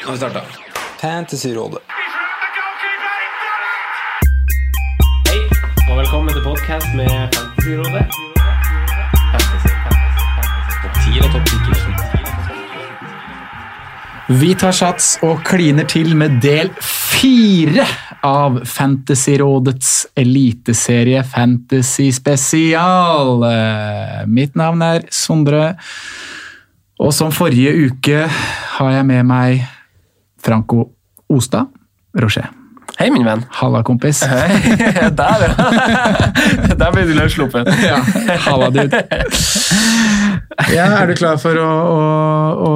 Nå har vi starta. Fantasyrådet. Hei, og velkommen til podkast med Fantasyrådet. Fantasy, fantasy, fantasy. Topp 10 og topp 10 Vi tar sats og kliner til med del fire av Fantasyrådets eliteserie Fantasy Spesial. Mitt navn er Sondre, og som forrige uke har jeg med meg Franco Ostad Rocher. Hei, min venn. Halla, kompis. Der, ja. Der ble du løssluppen. Ja, halla, dude. Ja, er du klar for å, å, å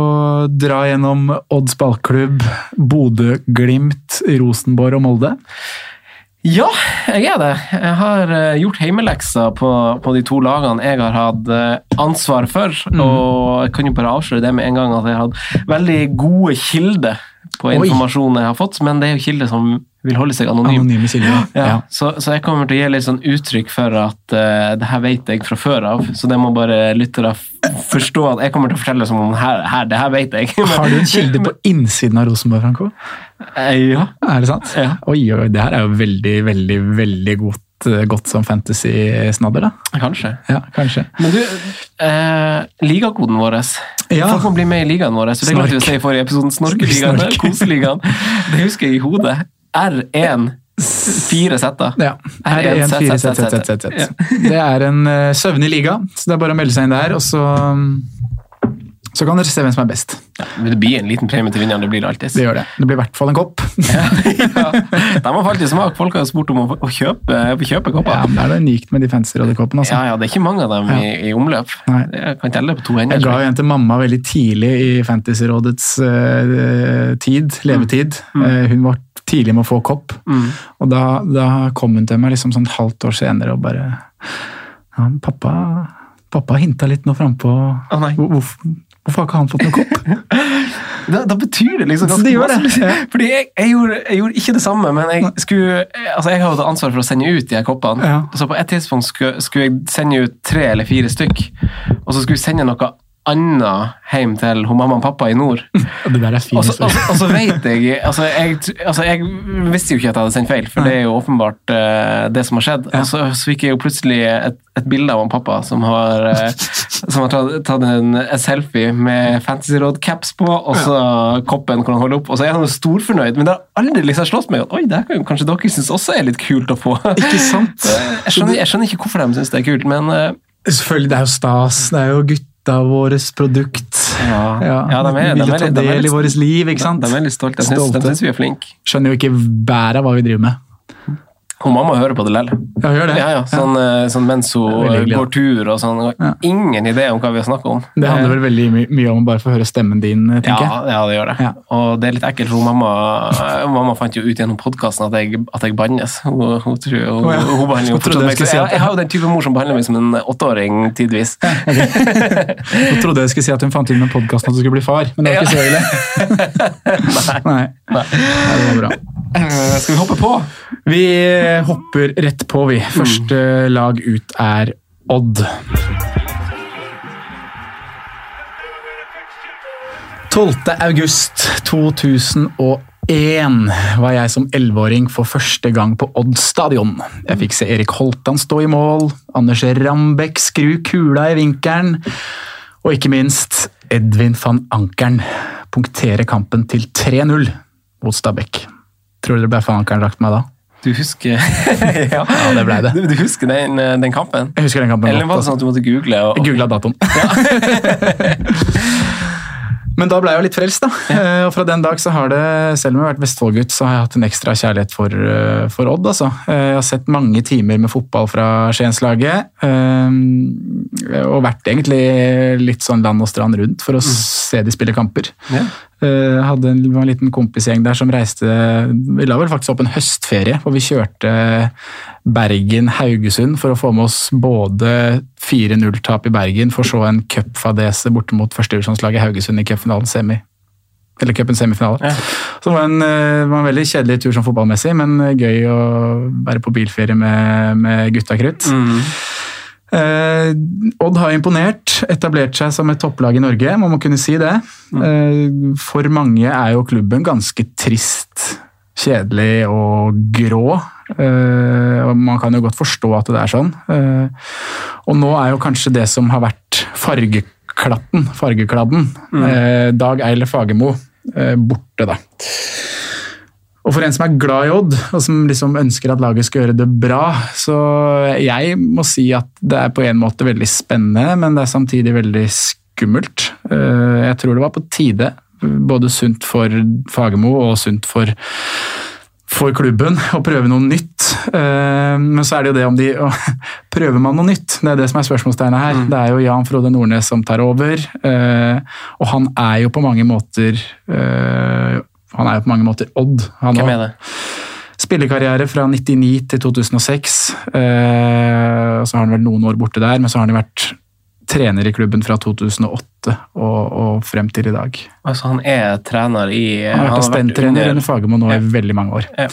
dra gjennom Odds ballklubb, Bodø, Glimt, Rosenborg og Molde? Ja, jeg er det. Jeg har eh, gjort heimeleksa på, på de to lagene jeg har hatt eh, ansvar for. Og jeg kan jo bare avsløre det med en gang at jeg har hatt veldig gode kilder på informasjonen jeg har fått, men det er jo kilder som vil holde seg anonyme. Anonyme kilder. Ja, Ja. Så, så jeg kommer til å gi litt sånn uttrykk for at uh, det her vet jeg fra før av, så det må bare lyttere forstå at jeg kommer til å fortelle som om her, her, det her vet jeg. Har du en kilde på innsiden av Rosenborg, Franco? Eh, Ja. Er det sant? Ja. Oi, oi, det her er jo veldig, veldig, veldig godt, godt som fantasy-snadder, da. Kanskje. Ja, kanskje. Men du, eh, ligakoden vår Ja. Folk må bli med i ligaen vår. Så det glemte vi å si i forrige episode. Snorkeligaen, Snork. koseligaen. Det husker jeg i hodet. R1 fire setter. Ja. Her er en, fire, sett, sett, sett, sett, sett. Det er en uh, søvnig liga, så det er bare å melde seg inn der, og så så kan dere se hvem som er best. Det blir en liten premie til vinneren. Det blir det alltid. Det gjør det. Det blir i hvert fall en kopp. ja. De har faktisk smak. Folk har spurt om å, å kjøpe, å kjøpe kopper. Ja, men Det er det unikt med de fancy rådekoppene. Altså. Ja, ja, det er ikke mange av dem i, i omløp. Nei. Jeg kan telle på to hender. Jeg ga jo en til mamma veldig tidlig i Fantasyrådets uh, tid, levetid. Eh, hun var tidlig med å få kopp, Mm. og da, da kom hun til meg liksom sånn et halvt år senere og bare ja, Pappa, pappa hinta litt nå frampå. Oh. Hvor- Hvorfor, har ikke han fått noen kopp? Da, da betyr det liksom ganske det gjør det, Fordi jeg, jeg, gjorde, jeg gjorde ikke det samme, men jeg skulle Altså jeg hatt ansvar for å sende ut de her koppene. Ja. Så på et tidspunkt skulle, skulle jeg sende ut tre eller fire stykk, og så skulle jeg sende noe annet hjem til hun mamma og pappa i nord. Det der er fin Og så, og, og så vet jeg altså jeg, altså jeg visste jo ikke at jeg hadde sendt feil, for det er jo åpenbart uh, det som har skjedd. Og så, så fikk jeg jo plutselig et, et bilde av han pappa som har, uh, som har tatt, tatt en, en selfie med Fantasyråd-caps på, og så koppen hvor han holder opp, og så er han jo storfornøyd. Men det har aldri liksom slått meg at oi, det kan jo kanskje dere synes også er litt kult å få. Ikke sant? Jeg skjønner, jeg skjønner ikke hvorfor de syns det er kult, men uh, Selvfølgelig, det er jo stas. Det er jo gutta våres produkt. ja, Ja, ja, de er, de er, ta er del i vårt liv, ikke sant? De er veldig stolte. Jeg syns, vi er flinke. Skjønner jo ikke bæret av hva vi driver med. Hun mamma hører på det lell. Ja, gjør det. Ja, ja, sånn, eh, sånn mens hun hyggelig, går tur og sånn. Ja. Ingen idé om hva vi har snakket om. Det handler vel veldig my mye om å bare få høre stemmen din, ja, tenker jeg. ja, det gjør det. Og det er litt ekkelt, for mamma, mamma fant jo ut gjennom podkasten at, jeg- jeg bannes. Hun, hun, tror, hun, oh, hun behandler jo fortsatt meg jeg, jeg har jo den type mor som behandler meg som en åtteåring tidvis. Hun trodde jeg skulle si at hun fant inn med podkasten at du skulle bli far, men det var ikke så ille. Nei. Nei. Ja, det var bra. Eh, Skal vi hoppe på? Vi hopper rett på, vi. Første lag ut er Odd. 12. august 2001 var jeg som 11-åring for første gang på Odd stadion. Jeg fikk se Erik Holtan stå i mål, Anders Rambekk skru kula i vinkelen, og ikke minst Edvin van Ankeren punktere kampen til 3-0 mot Stabæk. Tror dere det ble van Ankeren lagt meg da? Du husker ja. Ja, det ble det. Du, du husker den, eh, den kampen? Jeg husker den kampen Eller var det godt. sånn at du måtte google? Og, Jeg googla datoen. Men da ble jeg jo litt frelst, da. Ja. Og fra den dag så har det, selv om jeg har vært Vestfold-gutt, så har jeg hatt en ekstra kjærlighet for, eh, for Odd, altså. Eh, Jeg har sett mange timer med fotball fra Skienslaget. eh, Og vært egentlig litt sånn land og strand rundt for å se de spille kamper. Ja. Eh, hadde en, var en liten kompisgjeng der som reiste Vi la vel faktisk opp en høstferie, hvor vi kjørte Bergen-Haugesund for å få med oss både 4-0-tap i Bergen, for så en cupfadese borte mot førstedivisjonslaget Haugesund i cupfinalen semi. Eller cupens semifinale. Ja. Så det var en, eh, var en veldig kjedelig tur som fotballmessig, men eh, gøy å være på bilferie med, med gutta krutt. Mm. Eh, Odd har imponert, etablert seg som et topplag i Norge, må man kunne si det. Eh, for mange er jo klubben ganske trist, kjedelig og grå. Eh, og man kan jo godt forstå at det er sånn. Eh, og nå er jo kanskje det som har vært fargeklatten, fargekladden, eh, Dag Eile Fagermo, eh, borte, da. Og for en som er glad i Odd, og som liksom ønsker at laget skal gjøre det bra, så jeg må si at det er på en måte veldig spennende, men det er samtidig veldig skummelt. Eh, Jeg tror det var på tide, både sunt for Fagermo og sunt for, for klubben, å prøve noe nytt. Eh, Men så er det jo det om de Prøver man noe nytt? Det er det som er spørsmålstegnet her. Det er jo Jan Frode Nordnes som tar over, eh, og han er jo på mange måter han er jo på mange måter Odd. Han det? Spillekarriere fra 99 til 2006. Eh, så har han vel noen år borte der, men så har han vært trener i klubben fra 2008 og, og frem til i dag. Altså, han er trener i Han har vært assistenttrener under- Fagermo nå i veldig mange år. Ja.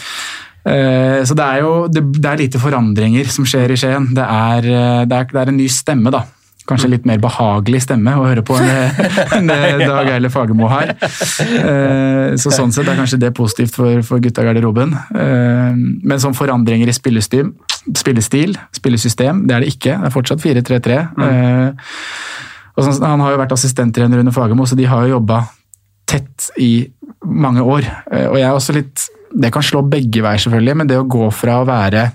Eh, så det er jo det, det er lite forandringer som skjer i Skien. Det er, eh, det er, det er en ny stemme, da. Kanskje litt mer behagelig stemme å høre på enn det, Dag Eile Fagermo har. Eh, Så sånn sett er kanskje det positivt for, for gutta i garderoben. Eh, Men som forandringer i spillestil, spillestil, spillesystem, det er det ikke. Det er fortsatt 4-3-3. Eh, sånn, Han har jo vært assistenttrener under Fagermo, så de har jo jobba tett i mange år. Og jeg er også litt Det kan slå begge veier, selvfølgelig, men det å gå fra å være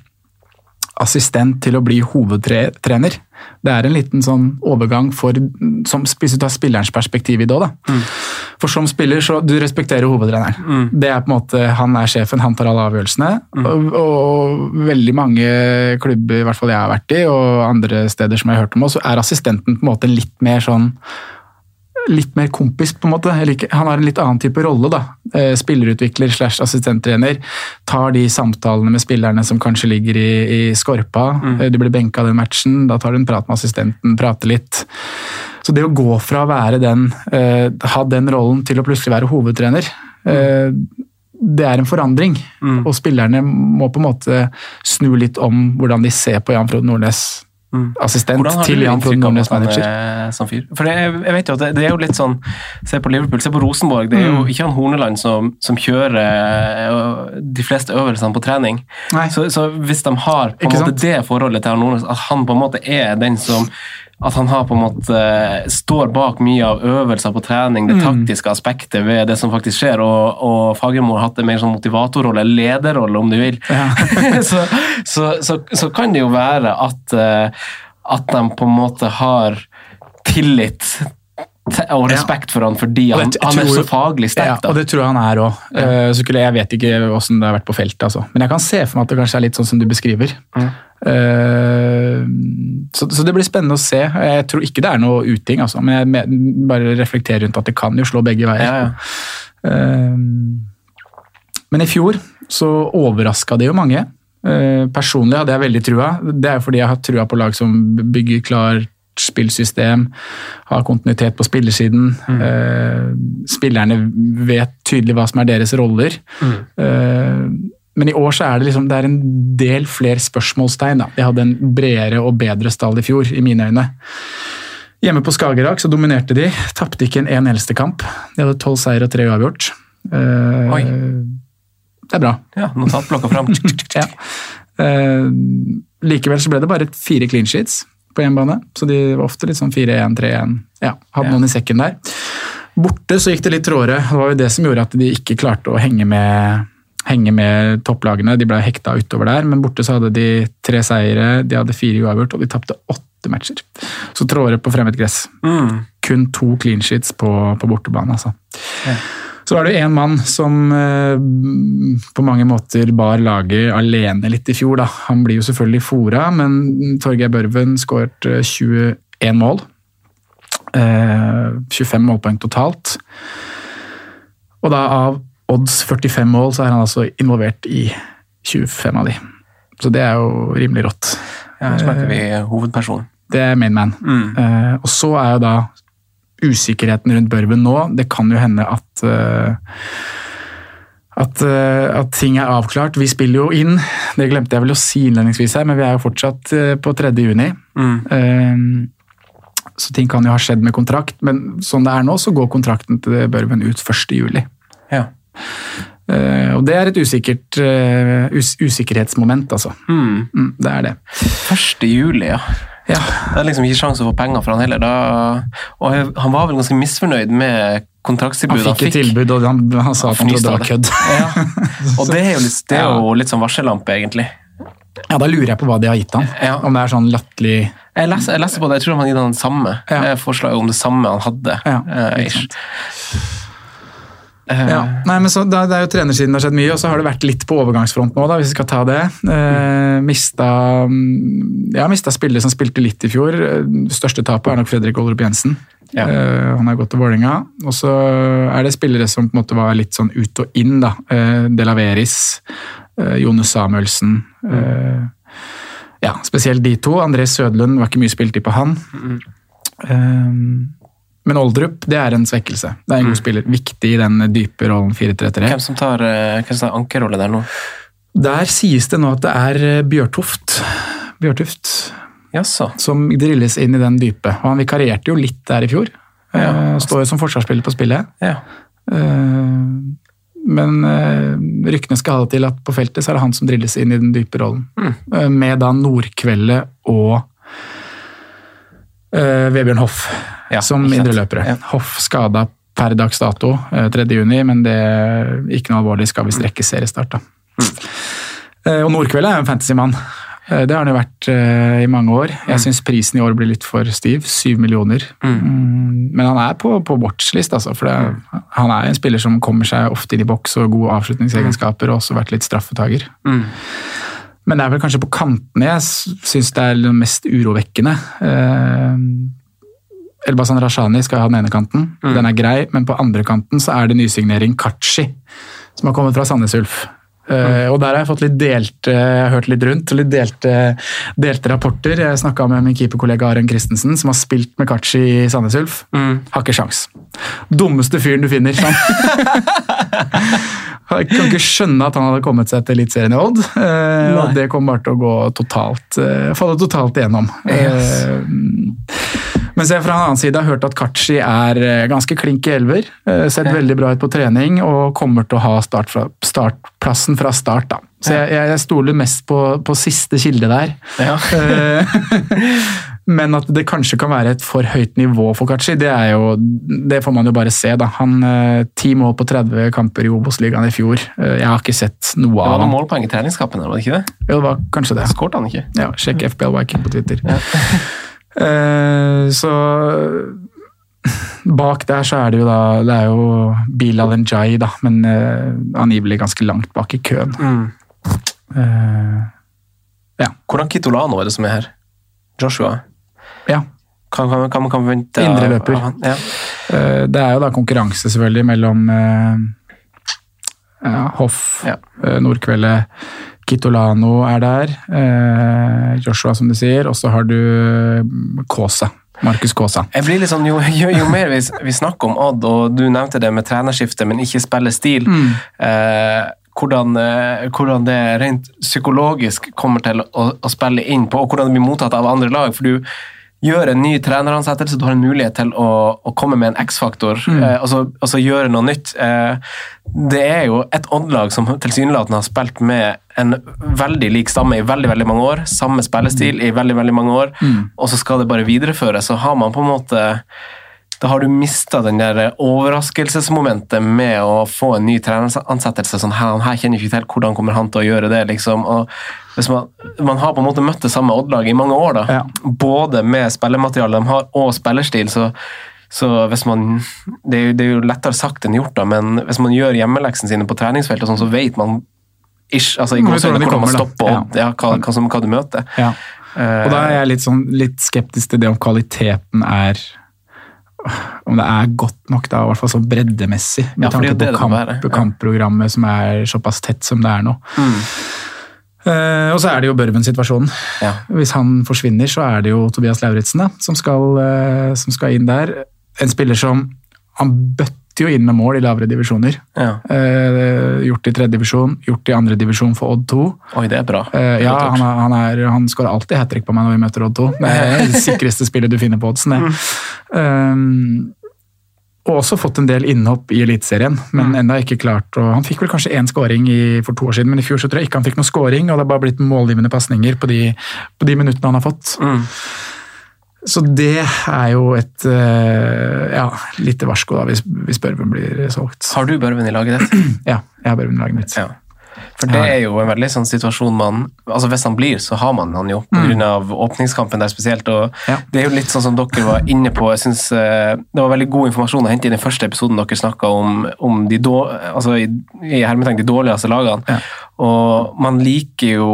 assistent til å bli hovedtrener, det er en liten sånn overgang for som, Hvis du tar spillerens perspektiv i det òg, Mm. For som spiller, så du respekterer hovedtreneren. Det er på en måte, Han er sjefen, han tar alle avgjørelsene. Og, og veldig mange klubber, i hvert fall jeg har vært i, og andre steder som jeg har hørt om, også, så er assistenten på en måte litt mer sånn litt mer kompis, på en måte. Han har en litt annen type rolle. da. Eh, Spillerutvikler slash assistenttrener. Tar de samtalene med spillerne som kanskje ligger i, i skorpa. Mm. Du blir benka den matchen, da tar du en prat med assistenten, prater litt. Så det å gå fra å være den, eh, ha den rollen til å plutselig være hovedtrener, eh, det er en forandring. Og spillerne må på en måte snu litt om hvordan de ser på Jan Frode Nordnes. Assistent Hvordan har til Jan Frode Nordnes manager. er som fyr? For jeg, jeg vet jo at det, det er jo litt sånn Se på Liverpool, se på Rosenborg. Det er jo Mm. ikke han Horneland som, som kjører øh, de fleste øvelsene på trening. Så, så hvis de har på en måte det forholdet til han Nordnes, at han på en måte er den som at han har på en måte står bak mye av øvelser på trening, Mm. det taktiske aspektet ved det som faktisk skjer, og, og Fagermo har hatt en mer sånn motivatorrolle, lederrolle om du vil, så, så, så, så kan det jo være at, eh, at de på en måte har tillit til- og respekt for han fordi han, det- han er så faglig sterk. Ja, og det tror jeg han er òg. Jeg vet ikke åssen det har vært på feltet, altså. men jeg kan se for meg at det kanskje er litt sånn som du beskriver. Eh, så, så det blir spennende å se. Jeg tror ikke det er noe uting, altså, men jeg bare reflekterer rundt at det kan jo slå begge veier. Ja, ja. Uh, Men i fjor så overraska det jo mange. Eh, Personlig hadde jeg veldig trua. Det er fordi jeg har trua på lag som bygger klart spillsystem, har kontinuitet på spillersiden. Eh, Spillerne vet tydelig hva som er deres roller. Eh, Men i år så er det liksom, det er en del flere spørsmålstegn. Da. De hadde en bredere og bedre stall i fjor, i mine øyne. Hjemme på Skagerrak så dominerte de. Tapte ikke en eneste kamp. De hadde tolv seier og tre uavgjort. Eh, Oi. Det er bra. Ja, notatblokka fram. Ja. Eh, likevel så ble det bare fire clean sheets på hjemmebane, så de var ofte litt sånn 4-1, 3-1. Ja, hadde Ja. noen i sekken der. Borte så gikk det litt tråere. Det var jo det som gjorde at de ikke klarte å henge med, henge med topplagene. De ble hekta utover der, men borte så hadde de tre seire, de hadde fire uavgjort, og de tapte åtte matcher. Så tråere på fremmed gress. Mm. Kun to clean sheets på, på bortebane, altså. Ja. Så var det én mann som eh, på mange måter bar laget alene litt i fjor. Da. Han blir jo selvfølgelig fora, men Torgeir Børven skåret eh, 21 mål. Eh, 25 målpoeng totalt. Og da av odds 45 mål, så er han altså involvert i 25 av de. Så det er jo rimelig rått. Ja, her snakker vi hovedpersonen. Det er main man. Mm. Eh, og så er jo da usikkerheten rundt Børven nå. Det kan jo hende at eh, at, eh, at ting er avklart. Vi spiller jo inn, det glemte jeg vel å si innledningsvis her, men vi er jo fortsatt eh, på 3. juni. Mm. Så ting kan jo ha skjedd med kontrakt, men sånn det er nå, så går kontrakten til Børven ut 1. juli. Ja. Uh, og det er et usikkert, uh, us usikkerhetsmoment, altså. Mm. Mm, det er det. 1. juli, ja. Ja. Det er liksom ikke sjanse å få penger for han heller. Da, og han var vel ganske misfornøyd med Han kontraktstilbudet fikk et tilbud, og han, han sa at han trodde det var kødd. Ja. Og det er jo litt, det er jo litt sånn varsellampe, egentlig. Ja, Da lurer jeg på hva de har gitt han. Ja. Om det er sånn latterlig Jeg leser, jeg leser på det, jeg tror han har gitt han samme. Ja. Eh, Forslaget om det samme han hadde. Ja, eh, ikke ish. sant. Eh, Ja, nei, men så, det, det er jo trenersiden det har skjedd mye, og så har det vært litt på overgangsfront nå, da, hvis vi skal ta det. Eh, mista, mm, ja, mista spillere som spilte litt i fjor. Eh, Største tapet er nok Fredrik Olrup Jensen. Ja. Eh, han har gått til Vålerenga. Og så er det spillere som på en måte var litt sånn ut og inn. da. Eh, Delaveris, eh, Jonas Samuelsen. Eh, ja, spesielt de to. André Sødlund var ikke mye spiltid på han. Eh, men Oldrup det er en svekkelse. Det er en god spiller. Viktig i den dype rollen 4-3-3. Hvem som tar, eh, hvem som tar ankerrolle der nå? Der sies det nå at det er eh, Bjørtoft. Bjørtuft Jaså. som drilles inn i den dype. Og han vikarierte jo litt der i fjor. Ja. Eh, Står jo som forsvarsspiller på spillet. Ja. Men ryktene skal ha det til at på feltet så er det han som drilles inn i den dype rollen. Mm. Med da Nordkvelde og eh, Vebjørn Hoff Ja, som indreløpere. Ja. Hoff skada per dags dato, uh, 3. juni, men det er ikke noe alvorlig skal vi strekke seriestart. da. Mm. Uh, Og Nordkveld er jo en fantasymann. Eh, Det har han jo vært eh, i mange år. Jeg syns prisen i år blir litt for stiv. Syv millioner. Mm, Men han er på, på watchlist, altså. For er- han er en spiller som kommer seg ofte inn i boks og gode avslutningsegenskaper, og også vært litt straffetaker. Mm. Men det er vel kanskje på kantene jeg syns det er mest urovekkende. Eh, Elbasan Rashani skal ha den ene kanten, den er grei, men på andre kanten så er det nysignering Kachi, som har kommet fra Sandnes Ulf. Eh, og der har jeg fått litt delte, jeg har hørt litt rundt, litt delte, delte rapporter. Jeg snakka med min keeperkollega Aren Christensen, som har spilt med Kachi i Sandnes Ulf. Har ikke sjans. Dummeste fyren du finner. Sånn. Jeg kan ikke skjønne at han hadde kommet seg til Eliteserien i Odd. Eh, og det kom bare til å gå totalt eh, falle totalt igjennom. Eh, mens jeg fra en annen side har hørt at Kachi er eh, ganske klink i elver. Eh, sett veldig bra ut på trening og kommer til å ha start fra, startplassen fra start. da. Så jeg, jeg stoler mest på, på siste kilde der. Ja. Eh, Men at det kanskje kan være et for høyt nivå for Kachi, det, jo, det får man jo bare se. da. Han eh, Ti mål på 30 kamper i Obos-ligaen i fjor. Eh, Jeg har ikke sett noe av Det var noen ham. målpoeng i treningskampen, var det ikke det? Jo, det var kanskje det. Skårte han ikke? Ja, Sjekk FBL Viking på Twitter. Ja. så Bak der så er det jo da Det er jo Bilal Njay, da, men uh, angivelig ganske langt bak i køen. Ja. Hvordan Kitolano er det som er her? Joshua? Ja. Kan, kan, kan man kan forvente Indreløper. Ja. Eh, Det er jo da konkurranse selvfølgelig mellom eh, ja, Hoff, Ja. eh, Nordkveldet, Kitolano er der. Joshua, som du sier. Og så har du Kåsa, Kaasa. Markus Kaasa. Jeg blir litt sånn, jo, jo, jo mer vi, vi snakker om Odd, og du nevnte det med trenerskifte, men ikke spille stil, eh, hvordan, hvordan det rent psykologisk kommer til å, å spille inn på, og hvordan det blir mottatt av andre lag. For du gjør en ny treneransettelse, du har en mulighet til å, å komme med en X-faktor, eh, og, så, og så gjøre noe nytt. Eh, det er jo et Odd-lag som tilsynelatende har spilt med en veldig lik stamme i veldig veldig mange år, samme spillestil i veldig veldig mange år, og så skal det bare videreføres. Så har man på en måte da har du mista den der overraskelsesmomentet med å få en ny treneransettelse. Sånn, her, her kjenner ikke til hvordan kommer han til å gjøre det. liksom, og man, man har på en måte møtt det samme Odd-laget i mange år, da, Ja. både med spillematerialet de har og spillerstil, så, så hvis man det er, jo, det er jo lettere sagt enn gjort, da, men hvis man gjør hjemmeleksene sine på treningsfeltet, sånn, så vet man ish, altså, i Man hvordan man kommer, stopper Odd, ja. hva, hva, som, hva du møter. Ja. Og da er jeg litt, sånn, litt skeptisk til det om kvaliteten er Om det er godt nok, da, i hvert fall sånn breddemessig. Med Ja, tanke på kamp, være, ja. kampprogrammet som er såpass tett som det er nå. Mm. Uh, og så er det jo Børven-situasjonen. Ja. Hvis han forsvinner, så er det jo Tobias Lauritzen som, eh, som skal inn der. En spiller som Han bøtter jo inn med mål i lavere divisjoner. Ja. Eh, gjort i tredje divisjon, gjort i andre divisjon for Odd 2. Oi, det er bra. Eh, ja, han, er, han, er, han skårer alltid hat trick på meg når vi møter Odd 2. Det er det sikreste spillet du finner på oddsen. det. Um, og også fått en del innhopp i Eliteserien, men enda ikke klart å Han fikk vel kanskje én scoring i, for to år siden, men i fjor så tror jeg ikke han fikk noen scoring, og det har bare blitt målgivende pasninger på, de- på de minuttene han har fått. Mm. Så det er jo et eh, ja, lite varsko da, hvis, hvis Børven blir solgt. Har du Børven i laget ditt? Ja, jeg har Børven i laget mitt. Ja. For det er jo en veldig sånn situasjon man altså Hvis han blir, så har man han jo, Mm. pga. av åpningskampen der spesielt. og Ja. Det er jo litt sånn som dere var inne på. jeg synes eh, Det var veldig god informasjon å hente i den første episoden dere snakka om, om de, då, altså, i, i de dårligste lagene. Ja. Og man liker jo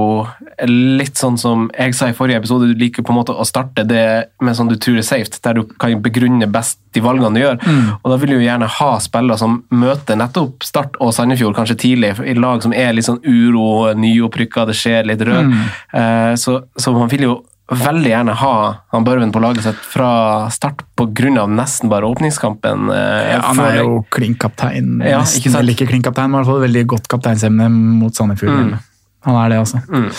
litt sånn som jeg sa i forrige episode, du liker på en måte å starte det med sånn du tror er safe, der du kan begrunne best de valgene du gjør. Mm. Og da vil du jo gjerne ha spillere som møter nettopp Start og Sandefjord kanskje tidlig, i lag som er litt sånn uro, nyopprykka, det skjer litt rør. Mm. Eh, så, så man vil jo veldig gjerne ha han Børven på laget sitt fra start pga. nesten bare åpningskampen. eh, Ja, han er jo klink-kaptein. Ja, ikke nesten, eller ikke klink-kaptein, men i hvert fall veldig godt kapteinsemne mot Sandefjord. Han er det, altså. Mm.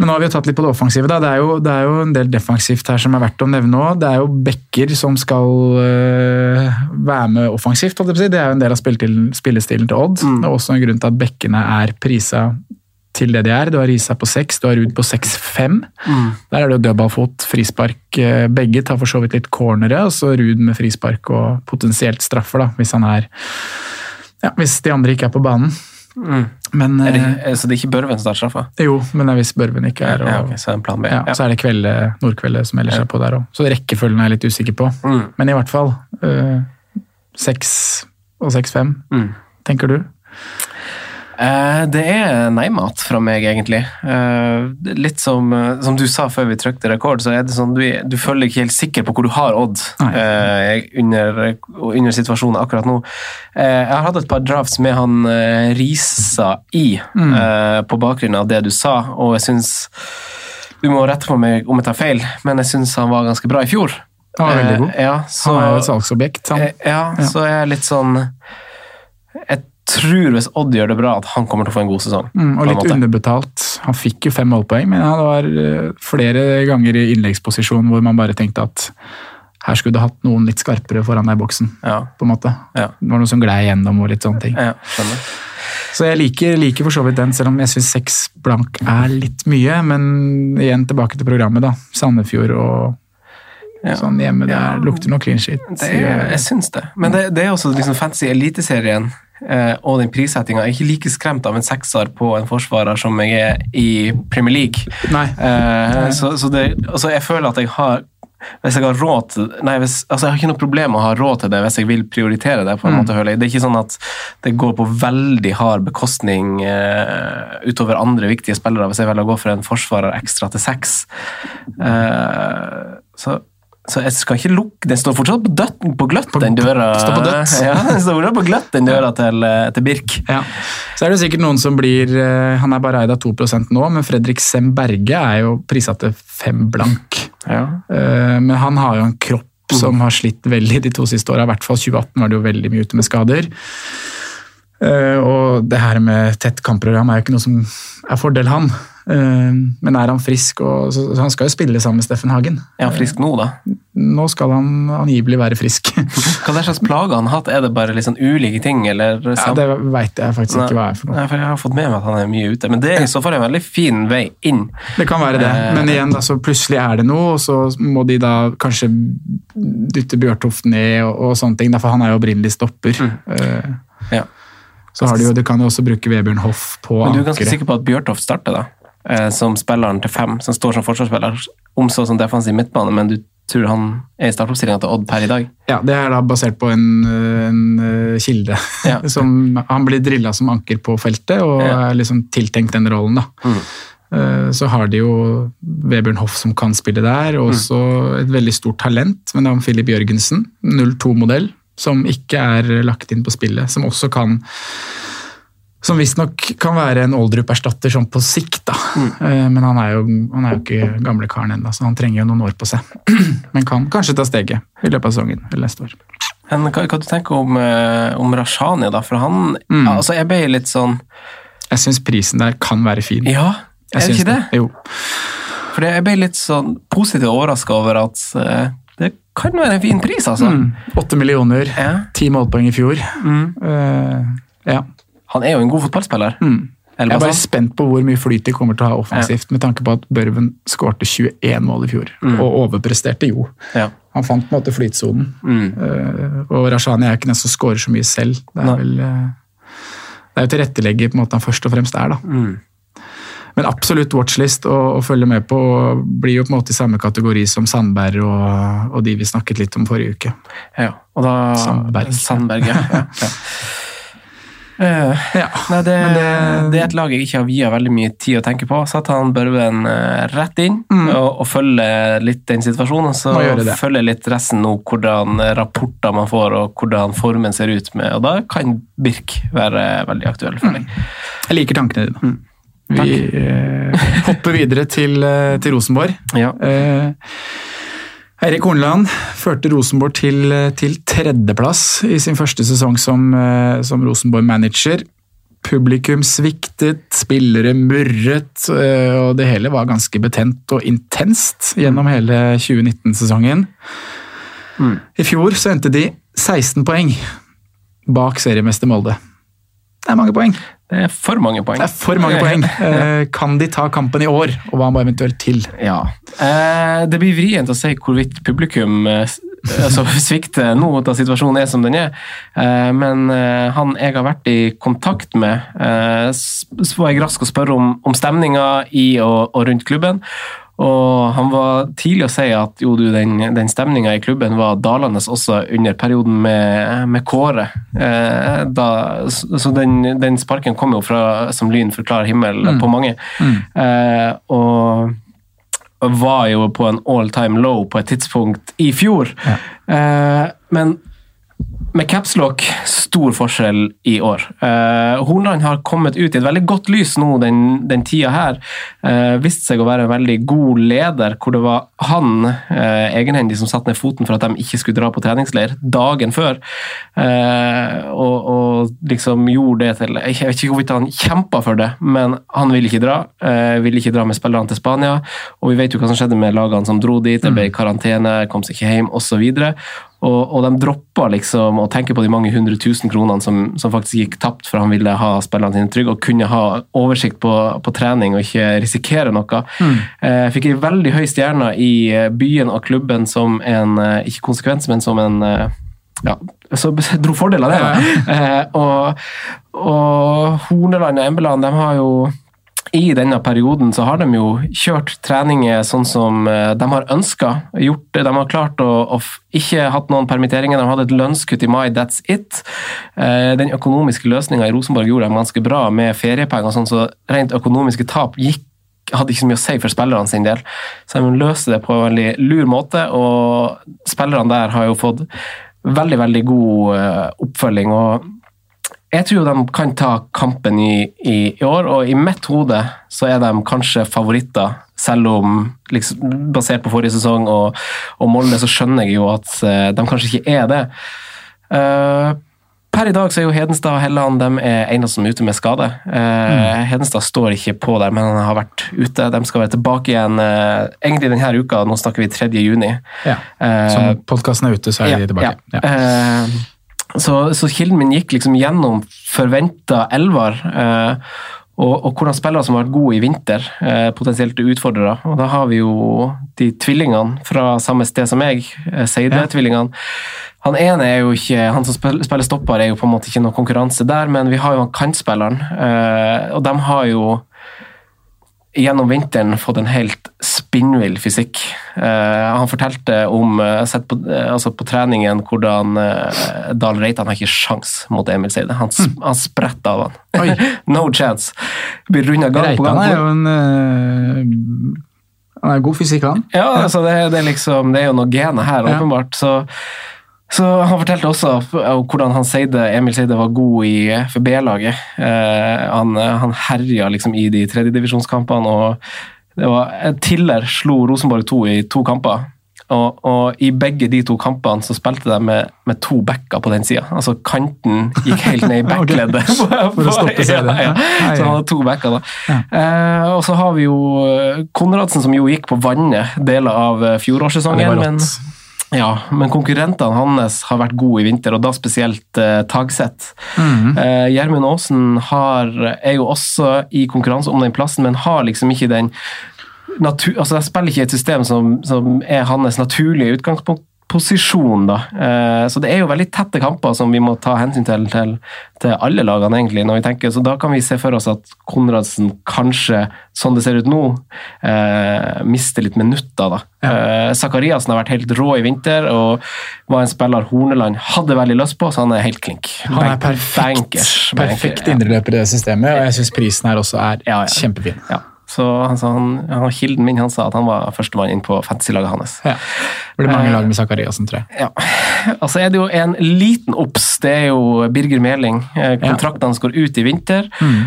Men nå har vi jo tatt litt på det offensive. Det, er jo, det er jo en del defensivt her som er verdt å nevne òg. Det er jo backer som skal øh, være med offensivt. Det er jo en del av spillestilen til Odd. Mm. Det er også en grunn til at bekkene er prisa til det de er. Du har Risa på seks, du har Ruud på 6-5. Mm. Der er det jo dødballfot, frispark. eh, Begge tar for så vidt litt cornere, og så Ruud med frispark og potensielt straffer, da, hvis han er ja, Hvis de andre ikke er på banen. Mm. Men Er det, eh, så det er ikke Børven som tar straffa? Jo, men hvis Børven ikke er og, Ja, okay, så er det plan B. ja, Så er det Kvelde, Nordkvelde som ellers er på der òg. Så rekkefølgen er jeg litt usikker på. Mm. Men i hvert fall seks øh, og seks-fem, Mm. tenker du? Eh, det er nei-mat fra meg, egentlig. Eh, litt som, eh, som du sa før vi trykte rekord, så er det sånn du, du føler ikke helt sikker på hvor du har Odd eh, under, under situasjonen akkurat nå. Jeg har hatt et par drafts med han Risa i, Mm. på bakgrunn av det du sa, og jeg syns Du må rette på meg om jeg tar feil, men jeg syns han var ganske bra i fjor. Han var veldig god. Ja, så, Han er jo et salgsobjekt. Han. Ja, så jeg er litt sånn tror hvis Odd gjør det bra, at han kommer til å få en god sesong. Mm, og litt underbetalt. Han fikk jo fem målpoeng, men det var eh, flere ganger i innleggsposisjon hvor man bare tenkte at her skulle du hatt noen litt skarpere foran deg i boksen. Ja, på en måte. Ja. Det var noe som glei gjennom og litt sånne ting. ja. Så jeg liker, liker for så vidt den, selv om jeg syns seks blank er litt mye. Men igjen tilbake til programmet, da. Sandefjord og Ja. sånn hjemme der lukter noe clean shit. Det er, jeg syns det. Men det, det er også liksom fancy Eliteserien eh, og den prissettinga. Jeg er ikke like skremt av en sekser på en forsvarer som jeg er i Premier League. Nei. Eh, så, så det, altså jeg føler at jeg har hvis jeg har råd til Nei, hvis, altså jeg har ikke noe problem med å ha råd til det hvis jeg vil prioritere det. på en måte, føler jeg. Det er ikke sånn at det går på veldig hard bekostning uh, utover andre viktige spillere hvis jeg velger å gå for en forsvarer ekstra til seks. Uh, så, så jeg skal ikke lukke Den står fortsatt på, døtt, på gløtt, den døra. står på døtt. Ja, den står fortsatt på gløtt, den døra til, eh, til Birk. Ja. Så er det sikkert noen som blir eh, Han er bare eid av 2% nå, men Fredrik Sem Berge er jo prissatt til fem blank. Ja. Eh, Men han har jo en kropp som har slitt veldig de to siste åra. I hvert fall 2018 var det jo veldig mye ute med skader. Og det her med tett kampprogram er jo ikke noe som er fordel han. Eh, Men er han frisk, og, så, han skal jo spille sammen med Steffen Hagen. Er han frisk nå, da? nå skal han angivelig være frisk. Hva er slags plager han har hatt? Er det bare sånn ulike ting? Eller ja, Det veit jeg faktisk ikke hva er for noe. Nei, for Jeg har fått med meg at han er mye ute, men det er i så fall en veldig fin vei inn. Det kan være det, Eh, men igjen, så plutselig er det noe, og så må de da kanskje dytte Bjørtoft ned og, og sånne ting, for han er jo opprinnelig stopper. Eh, Ja. Så har de jo, du kan jo også bruke Vebjørn Hoff på ankeret. Men du er ganske sikker på at Bjørtoft starter, da? Eh, som spilleren til fem, som står som forsvarsspiller, om så som defensiv midtbane, men du tror han er i startoppstillinga til Odd per i dag? Ja, Det er da basert på en, en eh, kilde. Ja. som, han blir drilla som anker på feltet og Ja. er liksom tiltenkt den rollen. da. Mm. Eh, Så har de jo Vebjørn Hoff som kan spille der, og også et veldig stort talent ved navn Filip Jørgensen, 02-modell, som ikke er lagt inn på spillet. Som også kan som visstnok kan være en Oldrup-erstatter sånn på sikt, da. Mm. Men han er, jo, han er jo ikke gamle karen ennå, så han trenger jo noen år på seg. Men kan kanskje ta steget i løpet av sesongen eller neste år. Men hva, hva du tenker om, eh, om Rashani, da? For han Mm. altså Jeg ble litt sånn Jeg syns prisen der kan være fin. Ja, er det ikke det? Jo. For jeg ble litt sånn positivt overraska over at eh, det kan være en fin pris, altså. Mm. millioner, millioner, Ja. ti målpoeng i fjor. Mm. Uh, ja. Han er jo en god fotballspiller. Mm. Jeg er bare spent på hvor mye flyt de kommer til å ha offensivt, med tanke på at Børven skårte 21 mål i fjor, og overpresterte jo. Ja. Han fant på en måte flytsonen. Mm. Eh, og Rashani er jo ikke den som skårer så mye selv. Det er vel eh, det er jo tilrettelegger på en måte han først og fremst er, da. Mm. Men absolutt watchlist å, å følge med på. og Blir jo på en måte i samme kategori som Sandberg og, og de vi snakket litt om forrige uke. Ja, og da Sandberg. Sandberg, ja. ja, Eh, Ja, nei, det, men det- det er et lag jeg ikke har viet veldig mye tid å tenke på. Satt han Børven eh, rett inn Mm. og, og følger litt den situasjonen. Så følger litt resten nå hvordan rapporter man får og hvordan formen ser ut. med, og Da kan Birk være veldig aktuell for deg. Jeg liker tankene dine. Mm. Vi eh, hopper videre til, eh, til Rosenborg. Ja. Eh, Eirik Horneland førte Rosenborg til, til tredjeplass i sin første sesong som, eh, som Rosenborg-manager. Publikum sviktet, spillere murret, eh, og det hele var ganske betent og intenst gjennom hele 2019-sesongen. I fjor så endte de 16 poeng bak seriemester Molde. Det er mange poeng. Det er for mange poeng. Det er for mange poeng. Eh, Kan de ta kampen i år, og hva må eventuelt til? Ja. Eh, det blir vrient å si hvorvidt publikum eh, altså, svikter nå da situasjonen er som den er. Men han jeg har vært i kontakt med, så var jeg rask å spørre om, om stemninga i og, og rundt klubben. Og han var tidlig å si at jo, du, den, den stemninga i klubben var dalende også under perioden med, med Kåre. Eh, da, så den, den sparken kom jo fra som lyn fra klar himmel på mange. Eh, og var jo på en all time low på et tidspunkt i fjor. Eh, men med capslock, stor forskjell i år. Eh, Hornland har kommet ut i et veldig godt lys nå den, den tida her. Eh, viste seg å være en veldig god leder, hvor det var han eh, egenhendig som satte ned foten for at de ikke skulle dra på treningsleir dagen før. Eh, og, og liksom gjorde det til Jeg vet ikke hvorvidt han kjempa for det, men han ville ikke dra. Eh, ville ikke dra med spillerne til Spania. Og vi vet jo hva som skjedde med lagene som dro dit. Det ble karantene, kom seg ikke hjem osv. Og, og de droppa liksom å tenke på de mange hundre tusen kronene som, som faktisk gikk tapt, for han ville ha spillerne sine trygge og kunne ha oversikt på, på trening og ikke risikere noe. Eh, fikk ei veldig høy stjerne i eh, byen og klubben som en eh, ikke konsekvens, men som en eh, ja, så dro fordel av det. Da. Eh, og, og Horneland og Embeland de har jo i denne perioden så har de jo kjørt treninger sånn som eh, de har ønska. De har klart å, å ikke hatt noen permitteringer. De hadde et lønnskutt i mai, that's it. Eh, Den økonomiske løsninga i Rosenborg gjorde dem ganske bra med feriepenger, sånn, så rent økonomiske tap gikk hadde ikke så mye å si for spillerne sin del. Så de løste det på en veldig lur måte, og spillerne der har jo fått veldig, veldig god eh, oppfølging. og jeg tror de kan ta kampen i, i, i år, og i mitt hode så er de kanskje favoritter. Selv om, liksom, basert på forrige sesong og, og Molde, så skjønner jeg jo at eh, de kanskje ikke er det. Uh, Per i dag så er jo Hedenstad og Helland de er eneste som er ute med skade. Eh, Hedenstad står ikke på der, men han har vært ute. De skal være tilbake igjen eh, egentlig denne uka. Nå snakker vi 3. juni. Ja. som Så podkasten er ute, så er de tilbake. ja. Ja. Eh, så, så kilden min gikk liksom gjennom forventa elver. Eh, og, og hvordan spillere som har vært gode i vinter, eh, potensielt utfordrere. Og da har vi jo de tvillingene fra samme sted som meg, eh, Seide-tvillingene. Han ene er jo ikke, han som spiller, stopper, er jo på en måte ikke noe konkurranse der, men vi har jo han kantspilleren. Eh, og de har jo gjennom vinteren fått en helt spinnvill fysikk. Eh, han fortalte om eh, sett på, eh, altså på treningen hvordan Dahl Reitan har ikke sjans mot Emil Seide. Han, sp han spretter av han. No chance. Blir runda gang på Reitan er jo en eh, Han er god fysikk, han. Ja, altså det, det, er liksom, det er jo noe gener her, åpenbart. Så, så Han fortalte også hvordan han Seide, Emil Seide var god i for B-laget. Eh, han, han herja liksom i de tredjedivisjonskampene. og det var, Tiller slo Rosenborg 2 i to kamper. Og, og I begge de to kampene så spilte de med, med to backer på den sida. Altså kanten gikk helt ned i backleddet. For å stoppe serien. Ja, ja. Ja, Så han hadde to backer, da. Eh, og så har vi jo eh, Konradsen, som jo gikk på vannet deler av eh, Ja, fjorårssesongen. men. Ja, men konkurrentene hans har vært gode i vinter, og da spesielt eh, Tagseth. Mm. Eh, Gjermund Aasen har, er jo også i konkurranse om den plassen, men har liksom ikke den natur, altså Jeg spiller ikke i et system som, som er hans naturlige utgangsposisjon. da. Eh, så det er jo veldig tette kamper som vi må ta hensyn til til, til alle lagene, egentlig. når vi tenker, Så da kan vi se for oss at Konradsen kanskje, sånn det ser ut nå, eh, mister litt minutter. da. Ja. Zakariassen har vært helt rå i vinter og var en spiller Horneland hadde veldig lyst på, så han er helt klink. Han er perfekt, bankers, perfekt banker, ja. indreløper i det systemet, og jeg syns prisen her også er Ja, ja. kjempefin. Ja. Så altså, han, han, Kilden min han sa at han var førstemann inn på fantasy-laget hans. Ja. Det blir mange lag med Zakariassen, tror jeg. Ja. Og så er det jo en liten obs. Det er jo Birger Meling. Kontraktene Kontrakten hans går ut i vinter. Mm.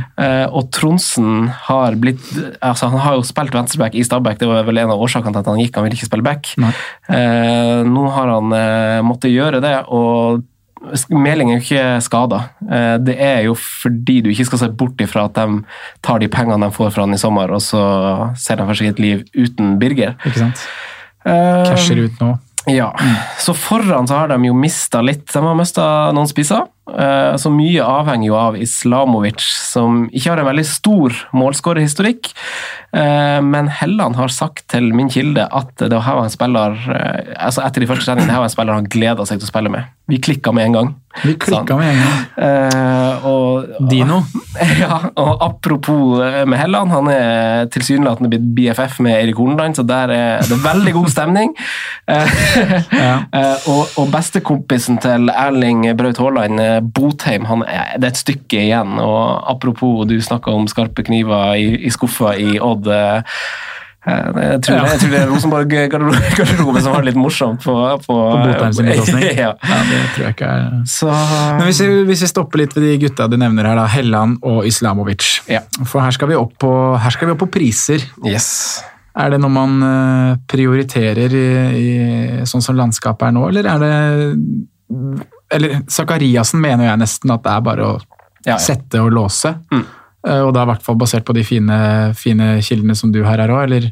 og Tronsen har blitt altså Han har jo spilt venstreback i Stabæk, det var vel en av årsakene til at han gikk. Han ville ikke spille back. Nei. Eh, nå har han eh, måttet gjøre det, og Meling er jo ikke skada. Eh, det er jo fordi du ikke skal se bort ifra at de tar de pengene de får fra han i sommer, og så ser de for seg et liv uten Birger. Ikke sant? Eh, Casher ut nå. ja, så foran så har de jo mista litt. De har mista noen spisser. Eh, Så mye avhenger jo av Islamovic, som ikke har en veldig stor målskårerhistorikk. Eh, Men Helland har sagt til min kilde at det her var en spiller eh, altså etter de første treningene, det her var en spiller han gleda seg til å spille med. Vi klikka med en gang. Vi klikka med en gang. Eh, og, Dino. Ja, og apropos med Helland, han er tilsynelatende blitt BFF med Erik Horneland, så der er det veldig god stemning. Eh, Ja. og, og bestekompisen til Erling Braut Haaland, Botheim, han det er et stykke igjen. Og apropos, du snakka om skarpe kniver i, i skuffa i Odd. eh, eh, Jeg tror, Ja. jeg tror det er Rosenborg-garderoben som har det litt morsomt på, på, På sin bekostning. ja. Ja, det tror jeg ikke er Så hvis vi, hvis vi stopper litt ved de gutta du nevner her, da, Helland og Islamovic. Ja. For her skal, vi opp på, her skal vi opp på priser. Yes. Er det noe man eh, prioriterer i, i sånn som landskapet er nå, eller er det Eller Sakariassen mener jeg nesten at det er bare å Ja, ja. sette og låse. Mm. Eh, Og da i hvert fall basert på de fine, fine kildene som du har her òg, eller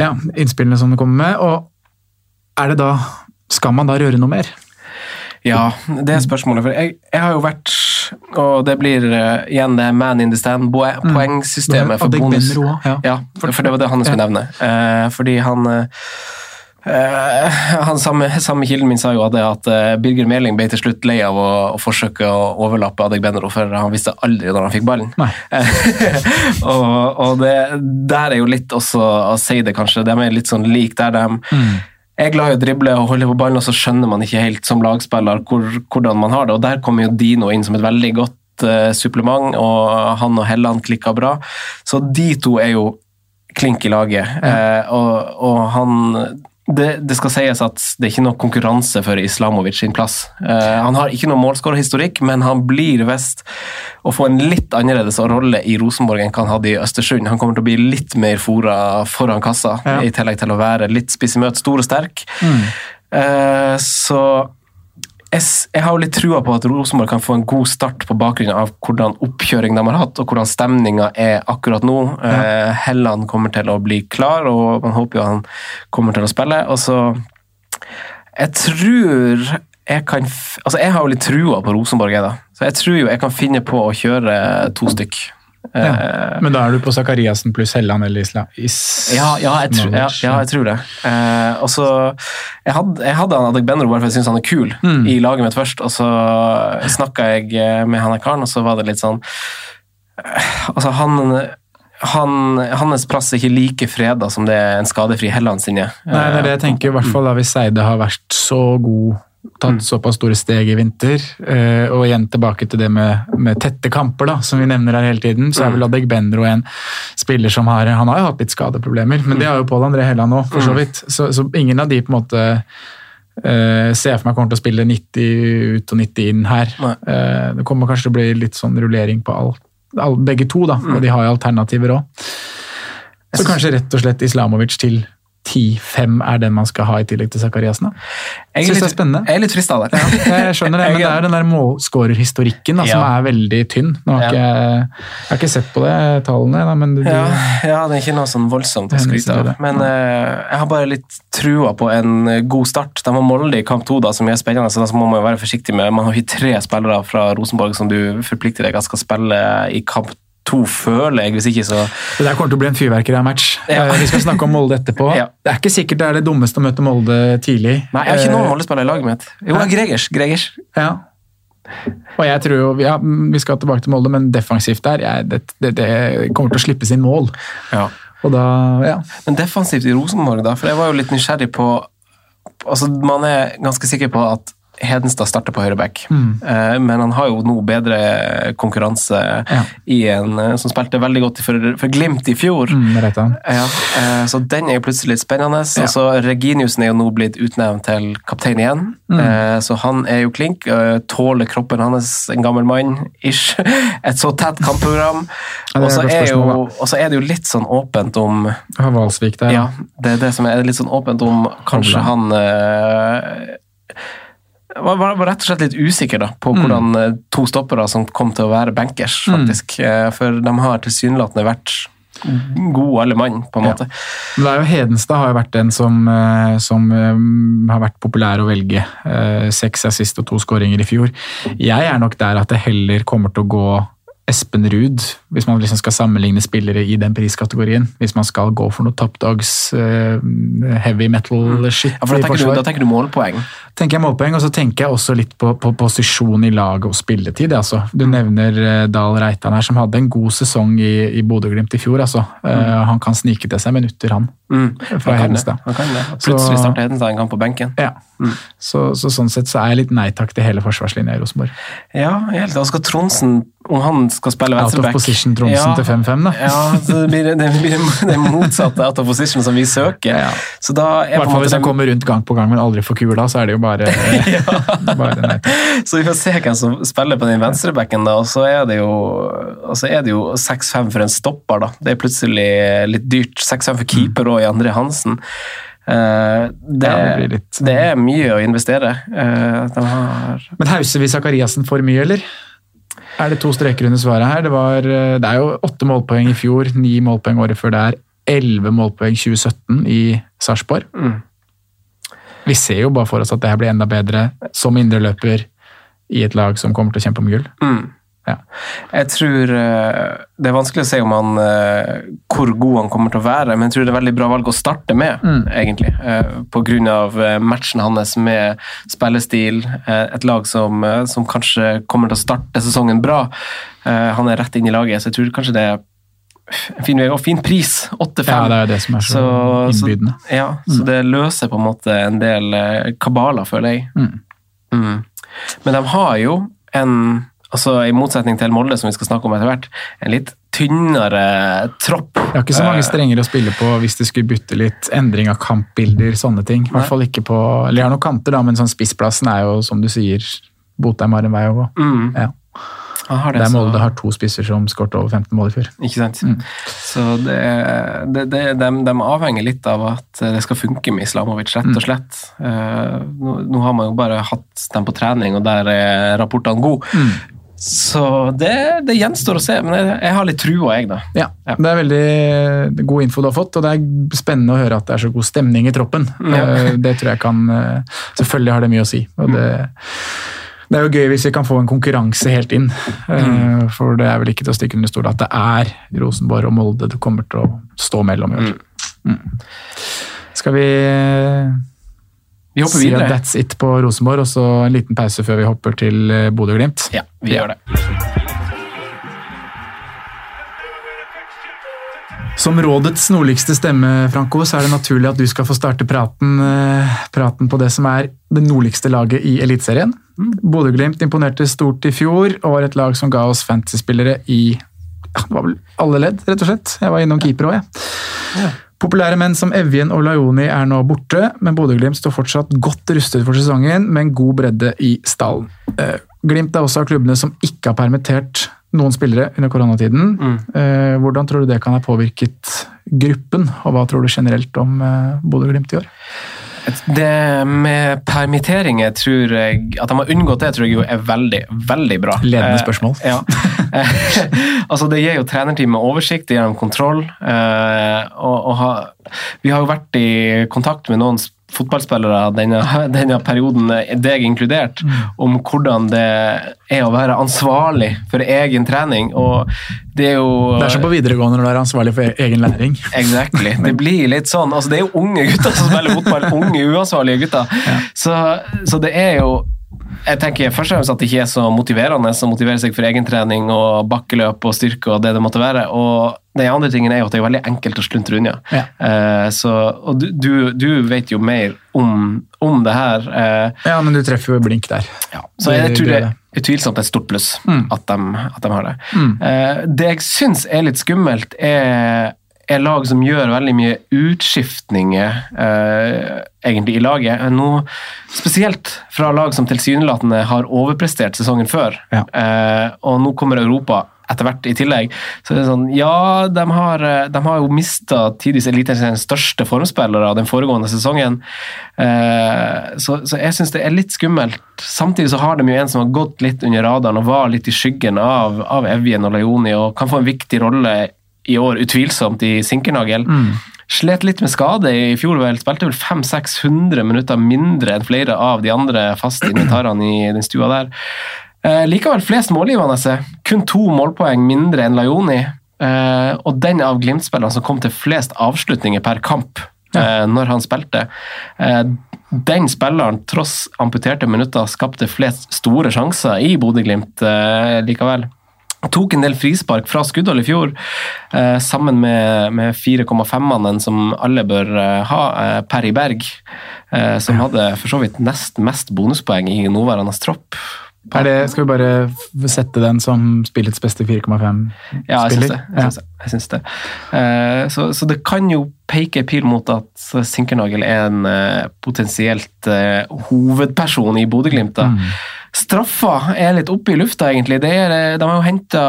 ja, innspillene som du kommer med. Og er det da Skal man da røre noe mer? Ja, det er spørsmålet. For jeg, jeg har jo vært Og det blir uh, igjen det man in the stand poengsystemet mm. for bonus. Ja. Ja, for, det var det han skulle nevne. Uh, fordi han eh, eh, han samme, samme kilden min sa jo at, det at eh, Birger Meling ble til slutt lei av å, å forsøke å overlappe Adegbenro, for han visste aldri når han fikk ballen. Og og det, der er jo litt også å si det, kanskje. De er litt sånn lik der de er glad i å drible og holde på ballen, og så skjønner man ikke helt som lagspiller hvor, hvordan man har det. Og der kommer jo Dino inn som et veldig godt uh, supplement, og han og Helland klikka bra. Så de to er jo klink i laget. Eh, og, og han det, det skal sies at det er ikke noe konkurranse for Islamovic sin plass. Uh, han har ikke noe målskårerhistorikk, men han blir visst å få en litt annerledes rolle i Rosenborg enn hva han hadde i Østersund. Han kommer til å bli litt mer fora foran kassa, Ja. i tillegg til å være litt spiss i møte, stor og sterk. Mm. Uh, så jeg, jeg har jo litt trua på at Rosenborg kan få en god start på bakgrunn av hvordan oppkjøring de har hatt, og hvordan stemninga er akkurat nå. Eh, Helland kommer til å bli klar, og man håper jo han kommer til å spille. Og så Jeg tror jeg kan Altså, jeg har jo litt trua på Rosenborg, jeg, da. Så jeg tror jo jeg kan finne på å kjøre to stykk. Ja. Eh, Men da er du på Sakariassen pluss Helland eller Isla... Is ja, ja, jeg tror, ja, ja, jeg tror det. Eh, og så, jeg, hadde, jeg hadde han Adegbenro bare for jeg syntes han er kul Mm. i laget mitt først, og så snakka jeg eh, med han karen, og så var det litt sånn eh, Altså, han, han Hans plass er ikke like freda som det er en skadefri Helland sin er. Nei, det er det jeg tenker, i hvert fall da hvis Seide har vært så god, tatt såpass store steg i vinter. eh, Og igjen tilbake til det med, med tette kamper, da, som vi nevner her hele tiden. Så er vel Adegbenro en spiller som har Han har jo hatt litt skadeproblemer, men det har jo Pål André Helland òg, for så vidt. Så, så ingen av de på en måte eh, ser jeg for meg kommer til å spille 90 ut og 90 inn her. Eh, det kommer kanskje til å bli litt sånn rullering på alt, all, begge to, da, og de har jo alternativer òg. Så kanskje rett og slett Islamovic til 10-5 er den man skal ha i tillegg til Zakariassen. Jeg det spennende. Jeg er litt frista av det. Jeg skjønner det, men det er den der målskårerhistorikken ja. som er veldig tynn. Har Ja. ikke, jeg har ikke sett på det, tallene, da, men du, Ja, ja, det er ikke noe sånn voldsomt å Det skryte av. det. Men eh, jeg har bare litt trua på en eh, god start. De har Molde i kamp to, da, som er spennende, så da må man jo være forsiktig med. Man har jo tre spillere fra Rosenborg som du forplikter deg at skal spille i kamp to, føler jeg. Hvis ikke, så det der kommer til å bli en fyrverkeri av match. Ja. Eh, Vi skal snakke om Molde etterpå. Ja. Det er ikke sikkert det er det dummeste å møte Molde tidlig. Nei, jeg har ikke Eh, noen Molde-spillere i laget mitt. Jo, ja. Gregers. Gregers. Ja. Og jeg tror jo, ja, Vi skal tilbake til Molde, men defensivt der jeg, det, det, det kommer til å slippe sin mål. Ja. Og da, ja. Men defensivt i Rosenborg, da? For jeg var jo litt nysgjerrig på altså Man er ganske sikker på at Hedenstad starter på høyreback, mm. men han har jo nå bedre konkurranse i en eh, som spilte veldig godt for, for Glimt i fjor. Mm. Ja, eh, så den er jo plutselig litt spennende. Ja. Og så Reginiussen er jo nå blitt utnevnt til kaptein igjen, Mm. eh, så han er jo klink. eh, Tåler kroppen hans, en gammel mann, ish, et så tett kampprogram. Ja, Og så er, er det jo litt sånn åpent om Valsvik der. ja, det er det som er litt sånn åpent om kanskje han eh, var, var, rett og slett litt usikker da, på Mm. hvordan mm. to stoppere som kom til å være bankers, faktisk. Mm. For de har tilsynelatende vært gode alle mann, på en måte. Men er jo Hedenstad har jo vært den som, eh, som eh, har vært populær å velge. Eh, Seks assist og to skåringer i fjor. Jeg er nok der at det heller kommer til å gå Espen Ruud, hvis man liksom skal sammenligne spillere i den priskategorien. Hvis man skal gå for noe top dogs, eh, heavy metal-shit Ja, for da tenker, du, da tenker du målpoeng. tenker jeg målpoeng, og så tenker jeg også litt på, på posisjon i laget og spilletid. Altså. Du Mm. nevner uh, Dahl Reitan her, som hadde en god sesong i, i Bodø-Glimt i fjor. Altså. Eh, han kan snike til seg minutter, han. Mm. Fra Han kan det. Hedenstad. Han kan det. Plutselig starter Hedenstad en kamp på benken. Ja. Så, så sånn sett så er jeg litt nei takk til hele forsvarslinja i Rosenborg. Ja, helt. Skal Tronsen, om han skal spille Out of venstreback position ja, til 5-5, da. Ja, så det blir det, blir det motsatte out of position som vi søker. Ja. Så da er hvert fall hvis han kommer rundt gang på gang, men aldri får kula, så er det jo bare, bare nei. Så vi får se hvem som spiller på den venstrebacken, da. Og så er det jo, jo 6-5 for en stopper, da. Det er plutselig litt dyrt. 6-5 for keeper og i André Hansen. Uh, det, Ja, det litt- det er mye å investere. Uh, de har Men hauser vi Sakariassen for mye, eller? Er det to streker under svaret her? Det, var, eh, det er jo åtte målpoeng i fjor, ni målpoeng året før det er, elleve målpoeng 2017 i Sarpsborg. Mm. Vi ser jo bare for oss at det her blir enda bedre som indreløper i et lag som kommer til å kjempe om gull. mm. Ja. Jeg tror eh, Det er vanskelig å si om han, eh, hvor god han kommer til å være, men jeg tror det er veldig bra valg å starte med, Mm. egentlig. Pga. På grunn av eh, matchen hans med spillestil, et lag som, som kanskje kommer til å starte sesongen bra. Han er rett inn i laget, så jeg tror kanskje det er en fin vei og fin pris. 8-5. Ja, det er det som er så, innbydende. Så, ja, så det løser på en måte en del kabaler, føler jeg. Mm. Mm. Men de har jo en altså I motsetning til Molde, som vi skal snakke om etter hvert, en litt tynnere tropp. Det er ikke så mange Eh, strenger å spille på hvis de skulle bytte litt endring av kampbilder, sånne ting. I hvert fall ikke på Eller jeg har noen kanter, da, men sånn spissplassen er jo, som du sier, Botheim har en vei å gå. Mm. Ja. Han det, Der Molde har to spisser som skåret over 15 mål i fjor. Ikke sant? Så det, det, det, de, de avhenger litt av at det skal funke med Islamovic, rett og slett. Eh, nå, nå har man jo bare hatt dem på trening, og der er rapportene gode. Så det, det gjenstår å se, men jeg, jeg har litt trua, jeg, da. Ja, Det er veldig god info du har fått, og det er spennende å høre at det er så god stemning i troppen. Ja. Eh, Det tror jeg kan eh, Selvfølgelig har det mye å si. og det, det er jo gøy hvis vi kan få en konkurranse helt inn, eh, for det er vel ikke til å stikke under stol at det er Rosenborg og Molde det kommer til å stå mellom i år. Mm. Skal vi Vi hopper si that's it på Rosenborg, og så en liten pause før vi hopper til eh, Bodø-Glimt? Ja, vi gjør det. Som rådets nordligste stemme, Franco, så er det naturlig at du skal få starte praten, eh, praten på det som er det nordligste laget i Eliteserien. Bodø-Glimt imponerte stort i fjor og var et lag som ga oss fantasyspillere i ja, det var vel alle ledd, rett og slett. Jeg var innom keeper òg, jeg. Populære menn som Evjen og Laioni er nå borte, men Bodø-Glimt står fortsatt godt rustet for sesongen med en god bredde i stallen. Eh, Glimt er også av klubbene som ikke har permittert noen spillere under koronatiden. Eh, Hvordan tror du det kan ha påvirket gruppen, og hva tror du generelt om eh, Bodø-Glimt i år? Det med permitteringer tror jeg At de har unngått det, tror jeg jo er veldig, veldig bra. Ledende Eh, spørsmål. ja. altså Det gir jo trenerteamet oversikt, det gir dem kontroll. eh, og, og ha, vi har jo vært i kontakt med noen s- fotballspillere denne, denne perioden, deg inkludert, om hvordan det er å være ansvarlig for egen trening. og det er jo Det er som på videregående når du er ansvarlig for e- egen læring. Exactly. Det blir litt sånn altså Det er jo unge gutter som spiller fotball. Unge, uansvarlige gutter. Så, så det er jo jeg tenker først og fremst at det ikke er så motiverende å motivere seg for egentrening og bakkeløp og styrke og det det måtte være. Og den andre tingen er jo at det er veldig enkelt å sluntre unna. Ja. Eh, så, og du, du, du vet jo mer om, om det her. Eh, Ja, men du treffer jo blink der. så jeg jeg tror det utvilsomt et stort pluss Mm. at, de, at de har det. Eh, det jeg syns er litt skummelt, er, er lag som gjør veldig mye utskiftninger eh, egentlig i laget. Eh, Nå, spesielt fra lag som tilsynelatende har overprestert sesongen før. Ja. Eh, og nå kommer Europa etter hvert i tillegg. Så det er sånn, ja, de har, eh, de har jo mista tidvis Eliteseriens største formspillere den foregående sesongen. Eh, så, så jeg syns det er litt skummelt. Samtidig så har de jo en som har gått litt under radaren og var litt i skyggen av, av Evjen og Leoni, og kan få en viktig rolle i år, utvilsomt, i Sinkernagel. Slet litt med skade i fjor, vel. Spilte vel 500-600 minutter mindre enn flere av de andre faste inventarene i den stua der. Eh, likevel flest målgivende. Kun to målpoeng mindre enn Laioni. Eh, og den av Glimt-spillerne som kom til flest avslutninger per kamp eh, når han spilte. Eh, den spilleren, tross amputerte minutter, skapte flest store sjanser i Bodø-Glimt eh, likevel. Tok en del frispark fra skuddhold i fjor, eh, sammen med, med 4,5-mannen som alle bør eh, ha, eh, Perry Berg, eh, som hadde for så vidt nest mest bonuspoeng i nåværende tropp. Det, skal vi bare sette den som spillets beste 4,5-spiller? Ja, jeg syns det. Jeg syns det. Jeg syns det. Så, så det kan jo peke pil mot at Sinkernagel er en potensielt hovedperson i Bodø-Glimt. Straffa er litt oppe i lufta, egentlig. Er, eh, de har jo henta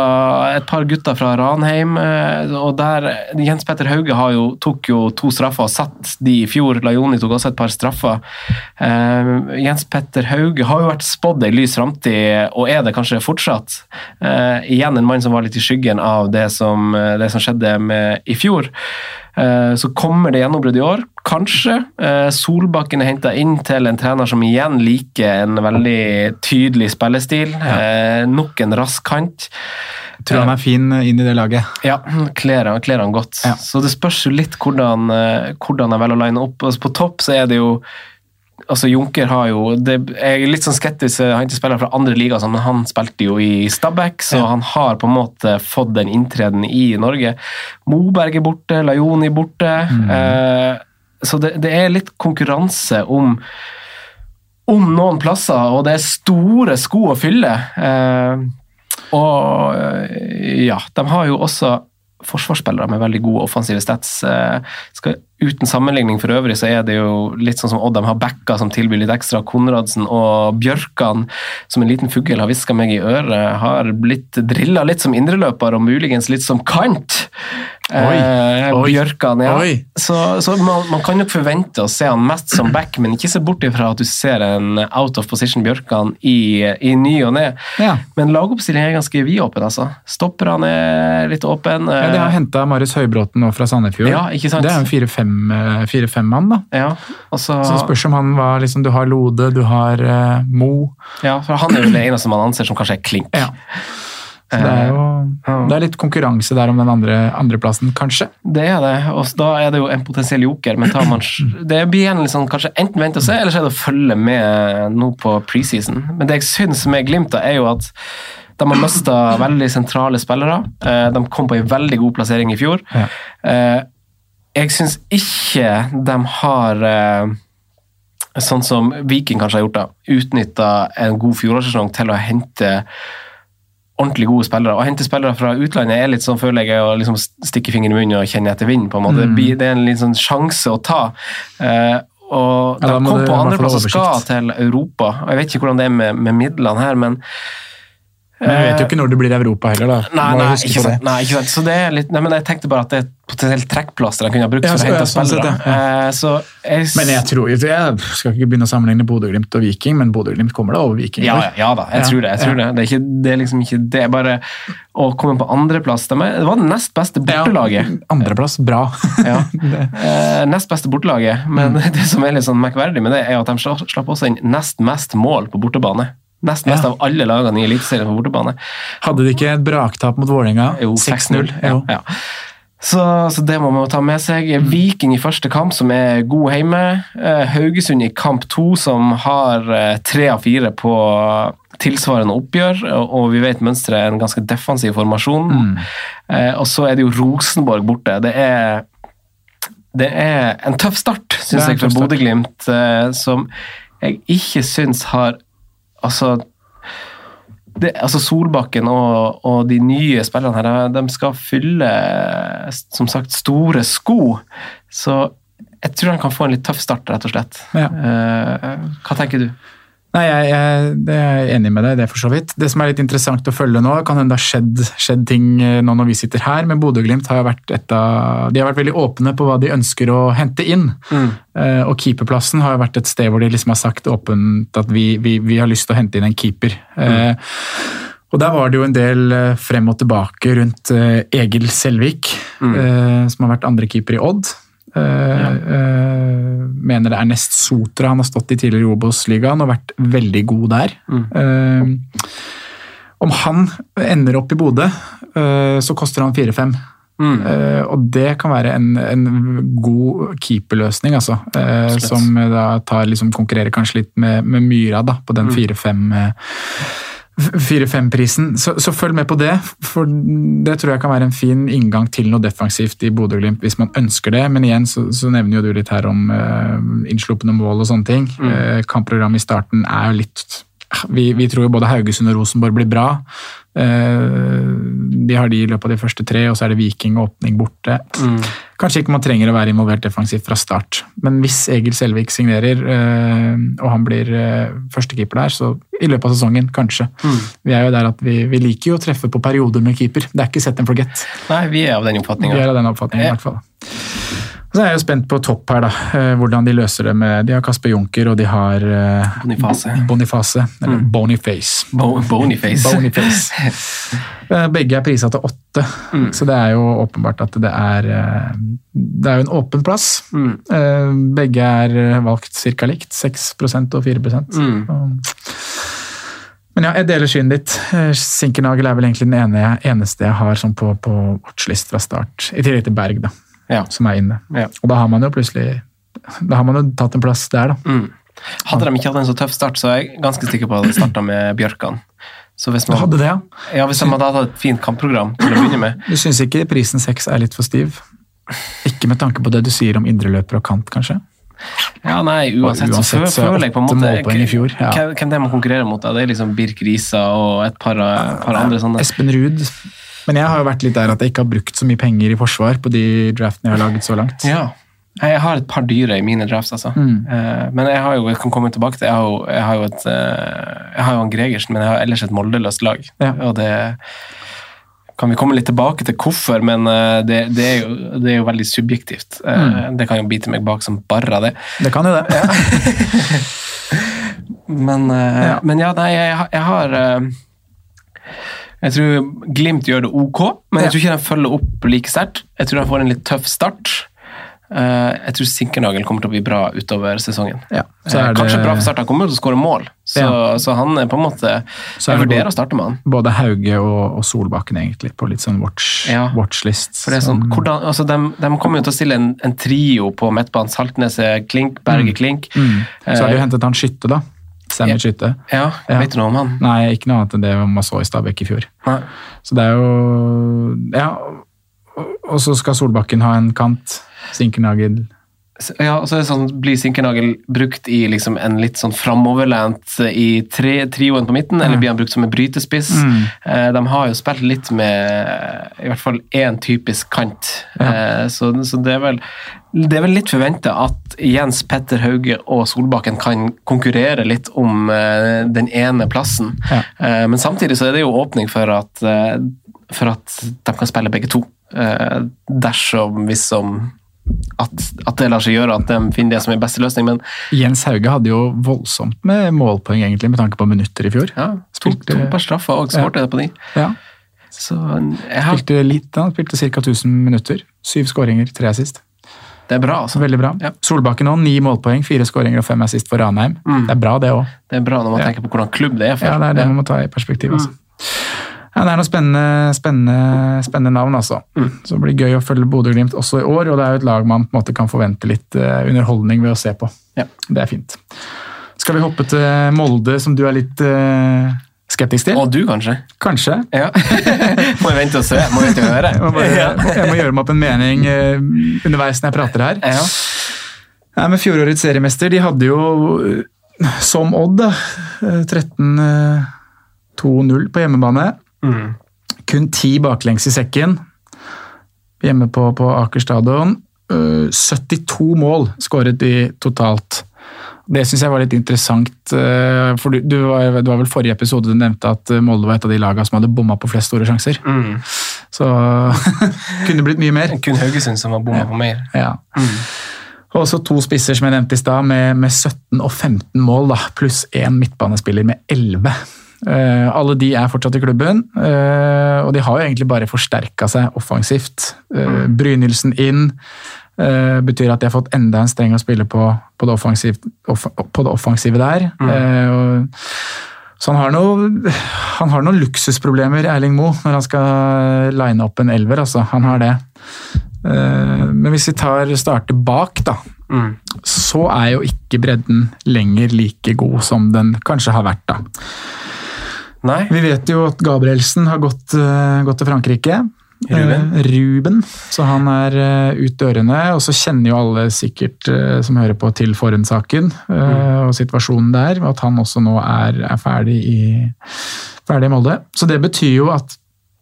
et par gutter fra Ranheim. eh, og der, Jens Petter Hauge jo, tok jo to straffer og satt de i fjor. Lajoni tok også et par straffer. Uh, Jens Petter Hauge har jo vært spådd ei lys framtid, og er det kanskje fortsatt. Uh, igjen en mann som var litt i skyggen av det som, det som skjedde med i fjor. Eh, Så kommer det gjennombrudd i år. Kanskje. Eh, Solbakken er henta inn til en trener som igjen liker en veldig tydelig spillestil. Ja. Nok en rask kant. Tror han er fin inn i det laget. Ja, kler han, kler han godt. Ja. Så det spørs jo litt hvordan, eh, hvordan jeg velger å line opp. Altså, på topp så er det jo Altså, Junker har jo det, Jeg er litt sånn skeptisk han han ikke spiller fra andre ligaer, sånn, men han spilte jo i Stabæk, så Ja. han har på en måte fått den inntreden i Norge. Moberg er borte, Lajoni er borte. Eh, så det, det er litt konkurranse om om noen plasser, og det er store sko å fylle. Eh, og eh, ja, de har jo også forsvarsspillere med veldig gode offensive stats. Eh, skal, uten sammenligning for øvrig så er det jo litt sånn som Odd, de har backa som tilbyr litt ekstra. Konradsen og Bjørkan, som en liten fugl har hviska meg i øret, har blitt drilla litt som indreløper og muligens litt som kant. Oi, eh, oi, Bjørkan, ja. oi. Så, så man, man kan nok forvente å se han mest som back, men ikke se bort ifra at du ser en out of position Bjørkan i, i ny og ne. Ja. Men lagoppstillingen er ganske vidåpen, altså. Stopperne er litt åpen. Ja, de har henta Marius Høybråten nå fra Sandefjord. Ja, ikke sant? Det er en fire-fem eh, fire-fem mann, da. Ja, altså, så, det spørs om han var liksom Du har Lode, du har uh, Mo. ja, for han er jo det eneste man anser som kanskje er klink. Ja. Så det er jo det er litt konkurranse der om den andre andreplassen, kanskje. Det er det, og da er det jo en potensiell joker, men tar man, det blir igjen liksom, kanskje enten vente og se, eller så er det å følge med nå på preseason. Men det jeg syns med Glimt, da, er jo at de har mista veldig sentrale spillere. Eh, De kom på en veldig god plassering i fjor. Ja. Jeg syns ikke de har eh, Sånn som Viking kanskje har gjort, da, utnytta en god fjorårssesong til å hente ordentlig gode spillere. Å hente spillere fra utlandet er litt sånn, føler jeg, å liksom stikke fingeren i munnen og kjenne etter vinden. på en måte. Det, det er en litt sånn sjanse å ta. Eh, og Ja, De kom på andreplass og skal til Europa. og Jeg vet ikke hvordan det er med, med midlene her, men Men vi vet jo ikke når det blir Europa heller, da. Nei, nei, ikke sant. nei, ikke sant. Så det er litt, nei, men jeg tenkte bare at det er et potensielt trekkplaster de kunne ha brukt Ja, for å hente ja, sånn sett, spillere. ja. Eh, jeg, Men jeg tror Jeg skal ikke begynne å sammenligne Bodø-Glimt og Viking, men Bodø-Glimt kommer da over Viking. ja, ja, ja da, jeg tror det. jeg tror det. Det, er ikke, det er liksom ikke det. Bare å komme på andreplass de Det var det nest beste bortelaget. Andreplass, bra. Ja. Eh, nest beste bortelaget, men Mm. det som er litt sånn merkverdig med det, er at de slapp også inn nest mest mål på bortebane. Nest mest Ja. av alle lagene i Eliteserien på bortebane. Hadde de ikke et braktap mot Vålerenga? Jo, 6-0. 6-0. Ja, ja. Så, så det må man ta med seg. Mm. Viking i første kamp, som er god hjemme. Eh, Haugesund i kamp to, som har eh, tre av fire på tilsvarende oppgjør. Og, vi vet mønsteret er en ganske defensiv formasjon. Mm. Eh, og så er det jo Rosenborg borte. Det er det er en tøff start, syns jeg, for. Bodø-Glimt, som jeg ikke syns har Altså det, altså Solbakken og, og de nye spillerne her, de skal fylle som sagt store sko. Så jeg tror han kan få en litt tøff start, rett og slett. Ja. Eh, hva tenker du? Nei, jeg, jeg, jeg, er enig med deg, det for så vidt. Det som er litt interessant å følge nå, kan hende det har skjedd, skjedd ting eh, nå når vi sitter her, men Bodø-Glimt har vært et av De har vært veldig åpne på hva de ønsker å hente inn. Eh, og keeperplassen har vært et sted hvor de liksom har sagt åpent at vi, vi, vi har lyst til å hente inn en keeper. Eh, og der var det jo en del frem og tilbake rundt Egil Selvik, eh, som har vært andrekeeper i Odd. Eh, mener det er nest Sotra han har stått i tidligere i Obos-ligaen og vært veldig god der. Eh, om han ender opp i Bodø, så koster han 4-5. Mm. og det kan være en, en god keeperløsning, altså. som da tar, liksom, konkurrerer kanskje litt med, med Myra da, på den 4-5 eh, 4-5-prisen, så, så følg med på det. For det tror jeg kan være en fin inngang til noe defensivt i Bodø-Glimt hvis man ønsker det. Men igjen så, så nevner jo du litt her om uh, innslupne mål og sånne ting. Eh, kampprogrammet i starten er jo litt vi, vi tror både Haugesund og Rosenborg blir bra. Eh, de har de i løpet av de første tre, og så er det Viking og åpning borte. Kanskje ikke man trenger å være involvert defensivt fra start, men hvis Egil Selvik signerer, eh, og han blir eh, førstekeeper der, så i løpet av sesongen, kanskje. Vi er jo der at vi, vi liker jo å treffe på perioder med keeper. Det er ikke set and forget. Nei, vi er av den Vi er av den oppfatningen, i hvert fall. Så er jeg jo spent på topp her, da. eh, Hvordan de løser det med De har Kasper Junker, og de har eh, Boniface. Boniface. Eller Boniface. Bo Boniface. Boniface. Eh, Begge er prisa til åtte, så det er jo åpenbart at det er Det er jo en åpen plass. Mm. Begge er valgt ca. likt. 6 og 4 Mm. Men ja, jeg deler synet ditt. Sinkernagel er vel egentlig den ene, eneste jeg har sånn på, på watchlist fra start. I tillegg til Berg, da, Ja. som er inne. Ja. Og da har man jo plutselig Da har man jo tatt en plass der, da. Mm. Hadde de ikke hatt en så tøff start, så er jeg ganske sikker på at de starta med Bjørkan. Så hvis man, hadde det, ja? ja, hvis man hadde hatt et fint kampprogram til å begynne med Du syns ikke prisen seks er litt for stiv? Ikke med tanke på det du sier om indreløper og kant, kanskje? Ja, nei, uansett, uansett så, er føler jeg på en måte i fjor, ja. Hvem, hvem det er man konkurrerer mot? Det er liksom Birk Risa og et par, par andre sånne. Espen Ruud. Men jeg har jo vært litt der at jeg ikke har brukt så mye penger i forsvar på de draftene jeg har laget så langt. Ja. Jeg har et par dyre i mine drafts, altså. Mm. Eh, men jeg har jo, jeg kan komme tilbake til, jeg har jo, jeg har jo et eh, Jeg har jo en Gregersen, men jeg har ellers et Molde-løst lag. Ja. Og det kan vi komme litt tilbake til hvorfor, men eh, det, det, er, jo, det er jo veldig subjektivt. Mm. Det kan jo bite meg bak som bare det. Det kan jo det. Men eh, Ja. men ja, nei, jeg, har- jeg har Jeg tror Glimt gjør det ok, men jeg tror ikke de følger opp like sterkt. Jeg tror de får en litt tøff start. Eh, jeg tror Sinkernagel kommer til å bli bra utover sesongen. Ja, så Eh, er Kanskje bra for start, han kommer til å skåre mål, så, Ja. så han er på en måte Jeg vurderer å starte med han. Både Hauge og, og Solbakken egentlig på litt sånn watch, Ja. watchlist. For det er sånn, hvordan, altså de, de kommer jo til å stille en, en trio på midtbanen. Saltneset, Klink, Berge, Klink. mm. Så har de jo Eh, hentet han Skytte, da. Sammy Skytte. Ja, Ja. vet du noe om han? Nei, ikke noe annet enn det man så i Stabæk i fjor. Nei. Så det er jo Ja. Og så skal Solbakken ha en kant. Sinkernagel Ja, og så er sånn, Blir Sinkernagel brukt i liksom en litt sånn framoverlent i tre, trioen på midten, eller blir han brukt som en brytespiss? Mm. Eh, de har jo spilt litt med i hvert fall én typisk kant, eh, så, så det er vel det er vel litt forventa at Jens Petter Hauge og Solbakken kan konkurrere litt om eh, den ene plassen. Ja. Eh, men samtidig så er det jo åpning for at, eh, for at de kan spille begge to. Eh, dersom, hvis som at, at det lar seg gjøre, at de finner det som er beste løsning. Men Jens Hauge hadde jo voldsomt med målpoeng, egentlig, med tanke på minutter i fjor. ja, Spilte- to par straffer og skåret det på de. Ja, Så har, Spilte litt, han spilte ca. 1000 minutter. Syv skåringer, tre assist. det er bra, altså. Veldig bra. Ja. Solbakken òg, ni målpoeng, fire skåringer og fem assist for Ranheim. Mm. Det er bra, det òg. Det er bra når man Ja. tenker på hvordan klubb det er for. Ja, det er det man må ta i perspektiv. Altså. Ja, det er noen spennende, spennende, spennende navn, altså. Så det blir gøy å følge Bodø-Glimt også i år, og det er jo et lag man på en måte kan forvente litt eh, underholdning ved å se på. Ja. Det er fint. Skal vi hoppe til Molde, som du er litt eh, skeptisk til? Og du, kanskje? Kanskje. Ja. må jeg vente og se. Må vente og høre. Jeg må, jeg må gjøre meg opp en mening eh, underveis når jeg prater her. Ja. Nei, men Fjorårets seriemester de hadde jo, som Odd, da, eh, 13-2-0 på hjemmebane. Mm. Kun ti baklengs i sekken hjemme på, på Aker stadion. Eh, 72 mål skåret de totalt. Det syns jeg var litt interessant. eh, for du, du, var, du, var vel forrige episode du nevnte at eh, Molde var et av de lagene som hadde bomma på flest store sjanser. Mm. Så kunne blitt mye mer. Kun Haugesund som var bomma på mer. Ja. Og også to spisser som jeg nevnte i stad, med, med 17 og 15 mål, da, pluss én midtbanespiller med 11. Eh, alle de er fortsatt i klubben, eh, og de har jo egentlig bare forsterka seg offensivt. Uh, Brynildsen inn eh, betyr at de har fått enda en streng å spille på på det, offensiv, på det offensive der. Mm. så han har, noe, han har noen luksusproblemer, Erling Moe, når han skal line opp en elver. Altså. Han har det. Eh, Men hvis vi tar starter bak, da, Mm. så er jo ikke bredden lenger like god som den kanskje har vært. da. Nei? Vi vet jo at Gabrielsen har gått, eh, gått til Frankrike. Ruben. Eh, Ruben. Så han er eh, ut dørene. Og så kjenner jo alle sikkert som hører på til Forhund-saken mm. og situasjonen der. At han også nå er, er ferdig, i, ferdig i Molde. Så det betyr jo at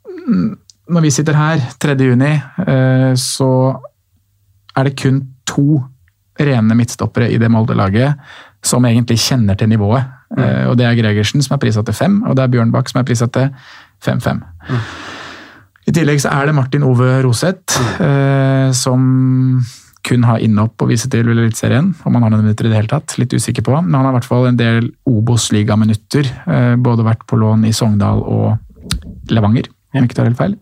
mm, når vi sitter her 3. juni, eh, så er det kun to rene midtstoppere i det Molde-laget som egentlig kjenner til nivået. Eh, og Det er Gregersen, som er prisa til fem, og det er Bjørnbakk, som er prisa til 5-5. I tillegg så er det Martin Ove Roseth, eh, som kun har innhopp å vise til i Eliteserien. Om han har noen minutter i det hele tatt, litt usikker på. Men han har i hvert fall en del Obos-ligaminutter. Eh, både vært på lån i Sogndal og Levanger, om jeg ikke tar helt feil.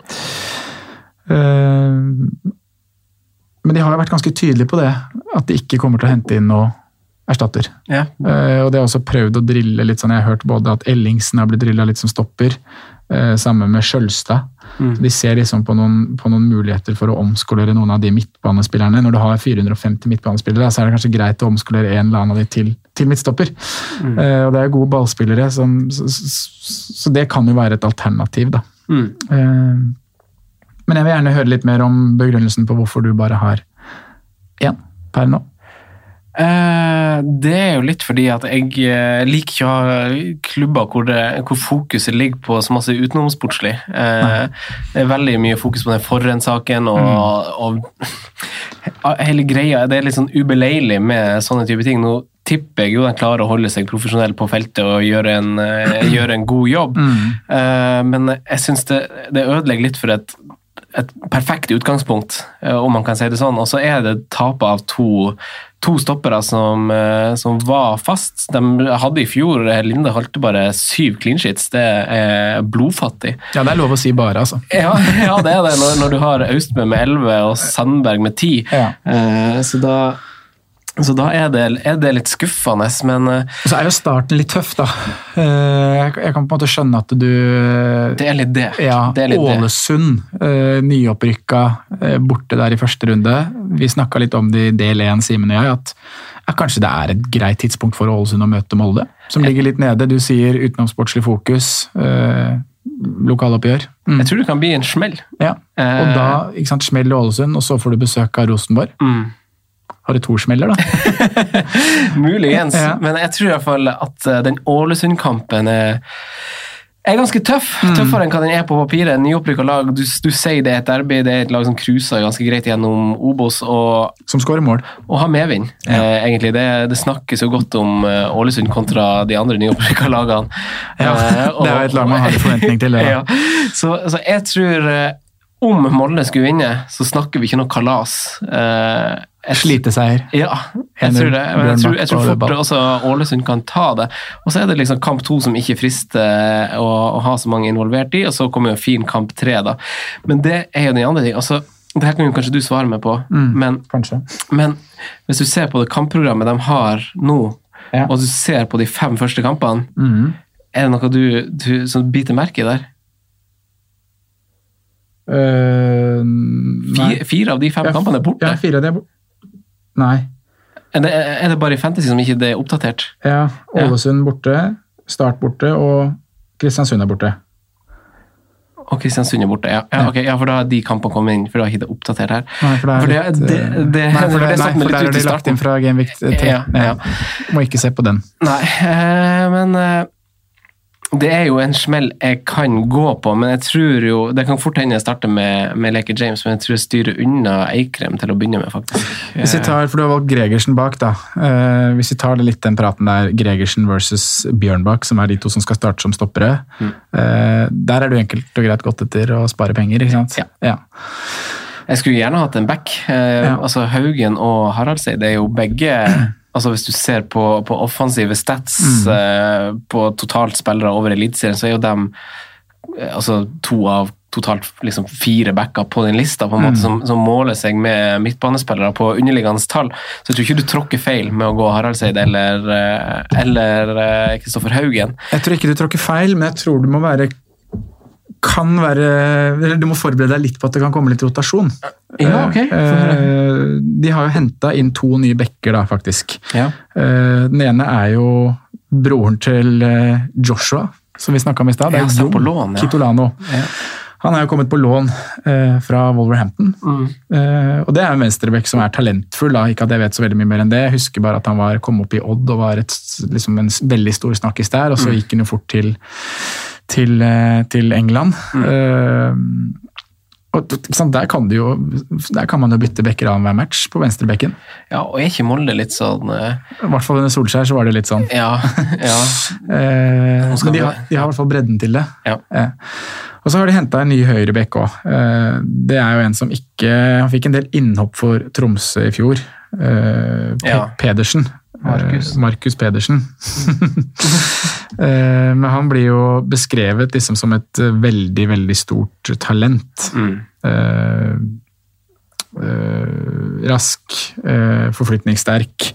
Men de har jo vært ganske tydelige på det, at de ikke kommer til å hente inn noe erstatter. Ja. Uh, og det har også prøvd å drille litt sånn, jeg har hørt både at Ellingsen har blitt drilla litt som stopper, uh, sammen med Skjølstad. Mm. Så de ser liksom på noen, på noen muligheter for å omskolere noen av de midtbanespillerne. Når du har 450 midtbanespillere, så er det kanskje greit å omskolere en eller annen av de til, til midtstopper. Eh, og det er gode ballspillere, som, så, så, så det kan jo være et alternativ, da. Mm. Eh, men jeg vil gjerne høre litt mer om begrunnelsen på hvorfor du bare har én per nå. Eh, det er jo litt fordi at jeg eh, liker ikke å ha klubber hvor, det, hvor fokuset ligger på så masse utenomsportslig. Eh, det er veldig mye fokus på den forrensaken og, og hele greia. Det er litt sånn ubeleilig med sånne type ting. Nå tipper jeg jo de klarer å holde seg profesjonell på feltet og gjøre en, gjøre en god jobb, Eh, men jeg syns det, det ødelegger litt for et et perfekt utgangspunkt, eh, om man kan si det sånn. Og så er det tapet av to, to stoppere som, eh, som, var fast. De hadde i fjor Linde holdt bare syv clean sheets. Det er blodfattig. Ja, det er lov å si bare, altså. Ja, ja det er det, når, når du har Austbø med elleve og Sandberg med ti. Ja. Eh, så da så da er det, er det litt skuffende, men så er jo starten litt tøff, da. Eh, Jeg kan på en måte skjønne at du det er litt det. Ja, det litt. Ålesund, eh, nyopprykka, eh, borte der i første runde. Vi snakka litt om det i del én, Simen og jeg, at ja, kanskje det er et greit tidspunkt for Ålesund å møte Molde, som ligger litt nede. Du sier utenomsportslig fokus, eh, lokaloppgjør. Mm. Jeg tror det kan bli en smell. Ja. Og Eh. da ikke sant, smell i Ålesund, og så får du besøk av Rosenborg. Mm. Har du to smeller, da? Muligens, Ja. men jeg tror i hvert fall at eh, den Ålesund-kampen er, er ganske tøff. Mm. Tøffere enn hva den er på papiret. Nyopprykka lag. Du, du sier det er et derby, det er et lag som cruiser ganske greit gjennom Obos og, Som skårer mål. og har medvind. Eh, egentlig. Det, det snakkes jo godt om eh, Ålesund kontra de andre nyopprykka lagene. Ja, Eh, og- det er jo et lag man har en forventning til. ja. så, så jeg tror eh, om Molde skulle vinne, så snakker vi ikke noe kalas. Eh, Sliteseier. ja, jeg tror det. Men jeg tror, jeg tror fort også Ålesund kan ta det. Og så er det liksom kamp to som ikke frister å, å ha så mange involvert i, og så kommer jo fin kamp tre, da. Men det er jo den andre ting. Altså, det her kan jo kanskje du svare meg på, Mm. men, men hvis du ser på det kampprogrammet de har nå, Ja. og du ser på de fem første kampene, mm. er det noe du, du som biter merke i der? Uh. Fire, fire av de fem Ja, kampene er borte. Ja, fire av de er borte. Nei. Er, det, er det bare i Fantasy som ikke det er oppdatert? Ja, Ålesund borte, Start borte og Kristiansund er borte. Og Kristiansund er borte, ja. Ja, okay, ja, for da har de kampene kommet inn, for da er ikke det oppdatert her. Nei, for det er For det- litt, det- eh, det- nei, for det det, nei, for der er i de lagt inn fra 3. Ja, ja. Må ikke se på den. Nei, eh, men eh, det er jo en smell jeg kan gå på, men jeg tror jo Det kan fort hende jeg starter med, med Leke James, men jeg tror jeg styrer unna Eikrem til å begynne med, faktisk. Hvis vi tar, for Du har valgt Gregersen bak. da. Uh, hvis vi tar det litt den praten der, Gregersen versus Bjørnbakk, som er de to som skal starte som stoppere. Mm. Uh, der er du enkelt og greit gått etter å spare penger, ikke sant? Ja. ja. Jeg skulle gjerne hatt en back. Uh, Ja. altså Haugen og Haraldseid er jo begge altså Hvis du ser på, på offensive stats Mm. eh, på totalt spillere over Eliteserien, så er jo dem eh, altså to av totalt liksom fire backer på den lista, på en Mm. som, som måler seg med midtbanespillere på underliggende tall. Så jeg tror ikke du tråkker feil med å gå Haraldseid eller eh, eller eh, Kristoffer Haugen. Jeg tror ikke du tråkker feil, men jeg tror du må være kan være, Du må forberede deg litt på at det kan komme litt rotasjon. Ja, ok. Eh, De har jo henta inn to nye backer, da, faktisk. Ja. Eh, Den ene er jo broren til eh, Joshua, som vi snakka om i stad. Det er Ja, Jon på lån, ja. Kitolano. Ja. Han er jo kommet på lån eh, fra Wolverhampton. Mm. Eh, og det er en venstreback som er talentfull. Da. Ikke at jeg vet så veldig mye mer enn det. Jeg husker bare at han var, kom opp i Odd og var et, liksom en veldig stor snakkis der, og så Mm. gikk han jo fort til, til, eh, til England. Mm. Eh, og der, kan jo, der kan man jo bytte bekker av hver match på venstrebekken. ja, og er ikke Molde litt sånn eh, I hvert fall under Solskjær så var det litt sånn. Ja. ja. Eh, men de har, de har i hvert fall bredden til det. Ja. Eh. Og så har de henta en ny høyrebekk òg. Eh, det er jo en som ikke Han fikk en del innhopp for Tromsø i fjor. Pedersen. Markus. Eh, Markus Pedersen. eh, men han blir jo beskrevet liksom som et eh, veldig, veldig stort talent. Mm. Eh, eh, rask, eh, forflytningssterk.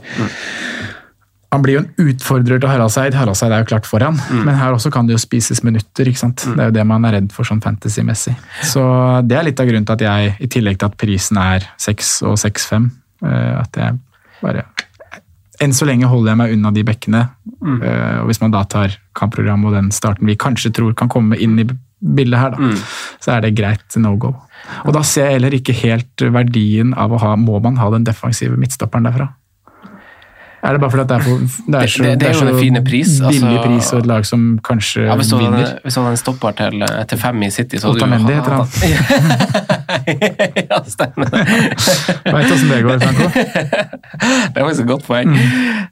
Han blir jo en utfordrer til Haraldseid. Haraldseid er jo klart foran, men her også kan det jo spises minutter. ikke sant? Det er jo det man er redd for sånn fantasy-messig. Så det er litt av grunnen til at jeg, i tillegg til at prisen er 6 og 6-5, eh, at jeg bare Enn så lenge holder jeg meg unna de bekkene. Eh, og hvis man da tar kampprogrammet og den starten vi kanskje tror kan komme inn i bildet her, da, så er det greit no go. Og da ser jeg heller ikke helt verdien av å ha Må man ha den defensive midtstopperen derfra? Er det bare fordi det er, på, det er så, Det- det er jo en fin pris, altså- billig pris og et lag som kanskje Ja, hvis vinner. hadde, hvis han hadde en stopper til, til fem i City, så hadde Otamendi heter han. ja, stemmer. Veit åssen det går, Franco? Det var faktisk et godt poeng.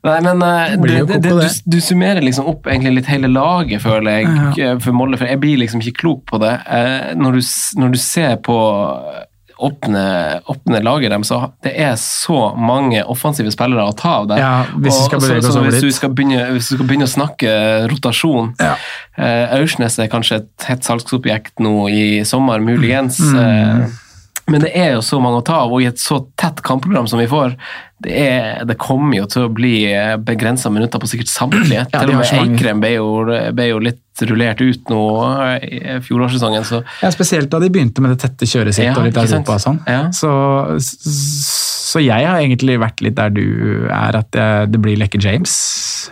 Nei, men du, det, det, det, det. du, du summerer liksom opp egentlig litt hele laget, føler jeg, ja. for Molde. For jeg blir liksom ikke klok på det. Eh, Når du, når du ser på åpne, åpne laget deres, så det er så mange offensive spillere å ta av der. Ja, hvis Og så- bevege så hvis du begynne, hvis du skal begynne å snakke rotasjon Ja. eh, Aursnes er kanskje et hett salgsobjekt nå i sommer, muligens. Mm. eh, men det er jo så mange å ta av, og i et så tett kampprogram som vi får, det, er, det kommer jo til å bli begrensa minutter på sikkert samtlige. Ja, til og med. Eikrem ble jo, ble jo litt rullert ut nå eh, i fjorårssesongen, så Ja, spesielt da de begynte med det tette kjøret sitt Ja, og litt av? Europa og sånn. Ja. Så, så jeg har egentlig vært litt der du er, at det, det blir Lekke James,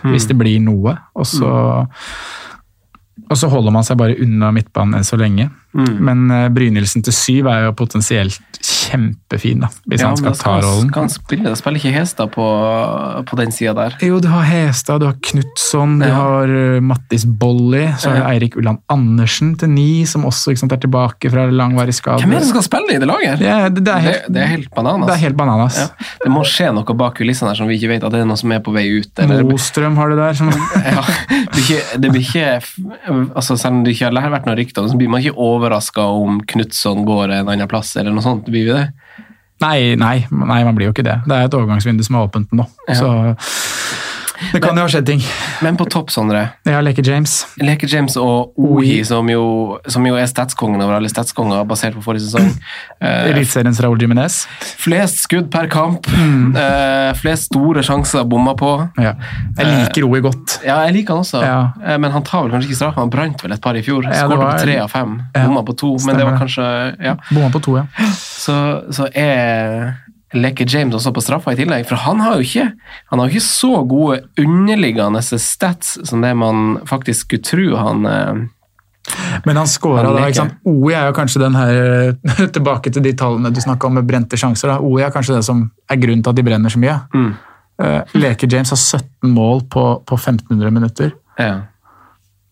Mm. hvis det blir noe. Og så, og så holder man seg bare unna midtbanen enn så lenge. Mm. Men eh, Brynildsen til syv er jo potensielt kjempefin, da, hvis ja, han skal, skal ta rollen. Skal han spille? det? spiller ikke Hestad på, på den sida der. Jo, du har Hestad, du har Knutson, du har uh, Mattis Bolli, så har du Ja. Eirik Ulland Andersen til ni, som også sant, er tilbake fra langvarig skade. Hvem er det som skal spille i det laget? Ja, Det det, det er helt, det er helt bananas. det er helt bananas. ja. det må skje noe bak kulissene her som vi ikke vet, at det er noe som er på vei ut. Eller, Mostrøm har du der. Som, ja, det blir ikke, det altså Selv om det ikke har vært noe rykter, så blir man ikke overraska om Knutson går en annen plass, eller noe sånt. Det Blir vi det? nei, nei, nei, man blir jo ikke det. Det er et overgangsvindu som er åpent nå. Ja. Så det kan jo ha skjedd ting. Men på topp, Sondre. Ja, Leke James. Leke James og Ohi, som jo, som jo er statskongen over alle statskonger, basert på forrige sesong. Eh, Eliteseriens Raúl Jiminez. flest skudd per kamp. Mm. Uh, flest store sjanser bomma på. Ja. Jeg liker Ohi godt. Ja, jeg liker han også, Ja. Eh, men han tar vel kanskje ikke straff. Han brant vel et par i fjor. Ja, Skåret på tre av fem, bomma på to. Men det var kanskje ja. Bomma på to, ja. så, så er Lekke James også på straffa i tillegg, for han har jo ikke han har ikke så gode underliggende stats som det man faktisk skulle tro han eh, Men han scora da. ikke sant? OI er jo kanskje den her Tilbake til de tallene du snakka om med brente sjanser. da. OI er kanskje det som er grunnen til at de brenner så mye. Mm. Eh, Leke James har 17 mål på, på 1500 minutter. ja.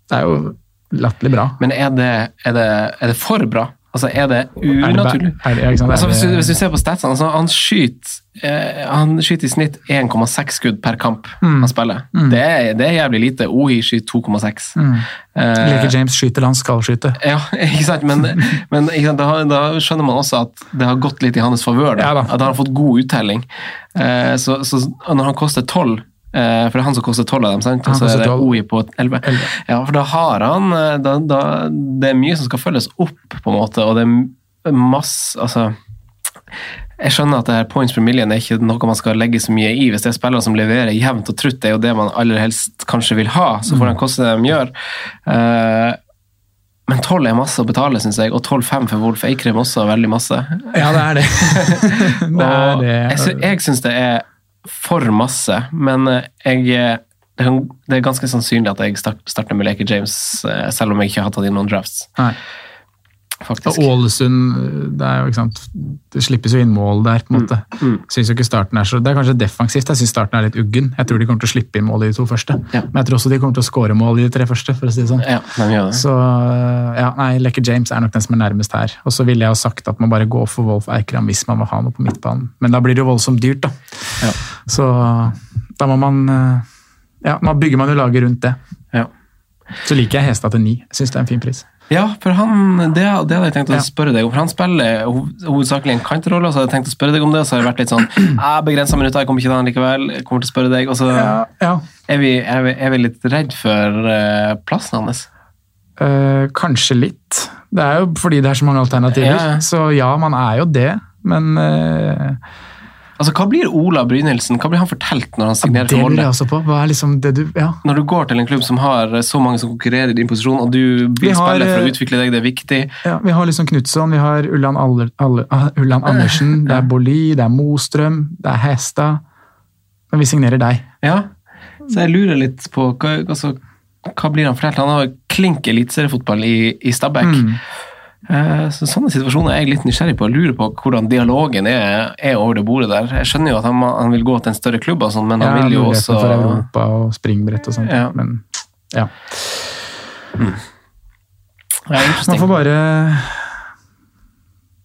Det er jo latterlig bra. Men er det, er, det, er det for bra? Altså, er det Er det unaturlig? er det-? Altså, hvis, du, hvis du ser på statsene, altså, han skyter eh, han skyter i snitt 1,6 skudd per kamp Mm. han spiller. Det, er, det er jævlig lite. Ohi skyter 2,6. Mm. Eh, Leke James skyter det han skal skyte. Ja, ikke sant? Men, men ikke sant? Da, da skjønner man også at det har gått litt i hans favør. Ja. At han har fått god uttelling. Eh, så, så når han koster 12 eh, for det er han som koster 12 av dem, sant? Og så er det OI på 11. Ja, for da har han eh, da, da, Det er mye som skal følges opp, på en måte, og det er masse Altså jeg skjønner at det her points per million er ikke noe man skal legge så mye i. Hvis det er spillere som leverer jevnt og trutt, det er jo det man aller helst kanskje vil ha. Så får de han koste det de gjør. Eh, men 12 er masse å betale, syns jeg, og 12,5 for Wolf Eikrem også veldig masse. Ja, det er det. det er det. Jeg, jeg syns det er for masse, men eh, jeg det, er ganske sannsynlig at jeg starter med Leke James, eh, selv om jeg ikke har tatt inn noen drafts. Nei. Faktisk. Ålesund, det er jo sant Det slippes jo inn mål der, på en måte. mm. Synes jo ikke starten er så Det er kanskje defensivt. Jeg syns starten er litt uggen. Jeg tror de kommer til å slippe inn mål i de to første. Ja. Men jeg tror også de kommer til å skåre mål i de tre første, for å si det sånn. Ja, det. Så ja, nei, Lekke James er nok den som er nærmest her. Og så ville jeg jo sagt at man bare går for Wolf Eikram hvis man vil ha noe på midtbanen. Men da blir det jo voldsomt dyrt, da. Ja. Så da må man eh, Ja, nå bygger man jo laget rundt det. Ja. Så liker jeg Hestad til ni. Syns det er en fin pris. Ja, for han, det, det hadde jeg tenkt å spørre deg om. For han spiller hov- hovedsakelig en kantrolle, og så hadde jeg tenkt å spørre deg om det. og Så har det vært litt sånn ah, Begrensa minutter, jeg kommer ikke til han likevel. Jeg kommer til å spørre deg. Og så Ja, ja. er, vi, er, vi, er vi litt redd for eh, plassen hans. Eh, kanskje litt. Det er jo fordi det er så mange alternativer. Ja. Så ja, man er jo det, men eh, Altså, Hva blir Ola Brynildsen? Hva blir han fortalt når han signerer det for lurer Molde? jeg også på. Hva er liksom det du Ja. Når du går til en klubb som har så mange som konkurrerer i din posisjon, og du blir vil har, spille for å eh, utvikle deg, det er viktig. ja vi har liksom Knutson, vi har Ulland, Aller, Aller, ah, Ulland Andersen, det er Bolli, det er Mostrøm, det er Hestad. Men vi signerer deg. Ja, så jeg lurer litt på hva, altså, hva blir han fortalt? Han har klink eliteseriefotball i, i Stabæk. Mm. Eh, Så Sånne situasjoner er jeg litt nysgjerrig på. Jeg lurer på hvordan dialogen er, er over det bordet der. Jeg skjønner jo at han, han vil gå til en større klubb, og sånt, men han Ja, vil jo også for Europa og springbrett og sånt. Ja. Men ja. Mm. Man får bare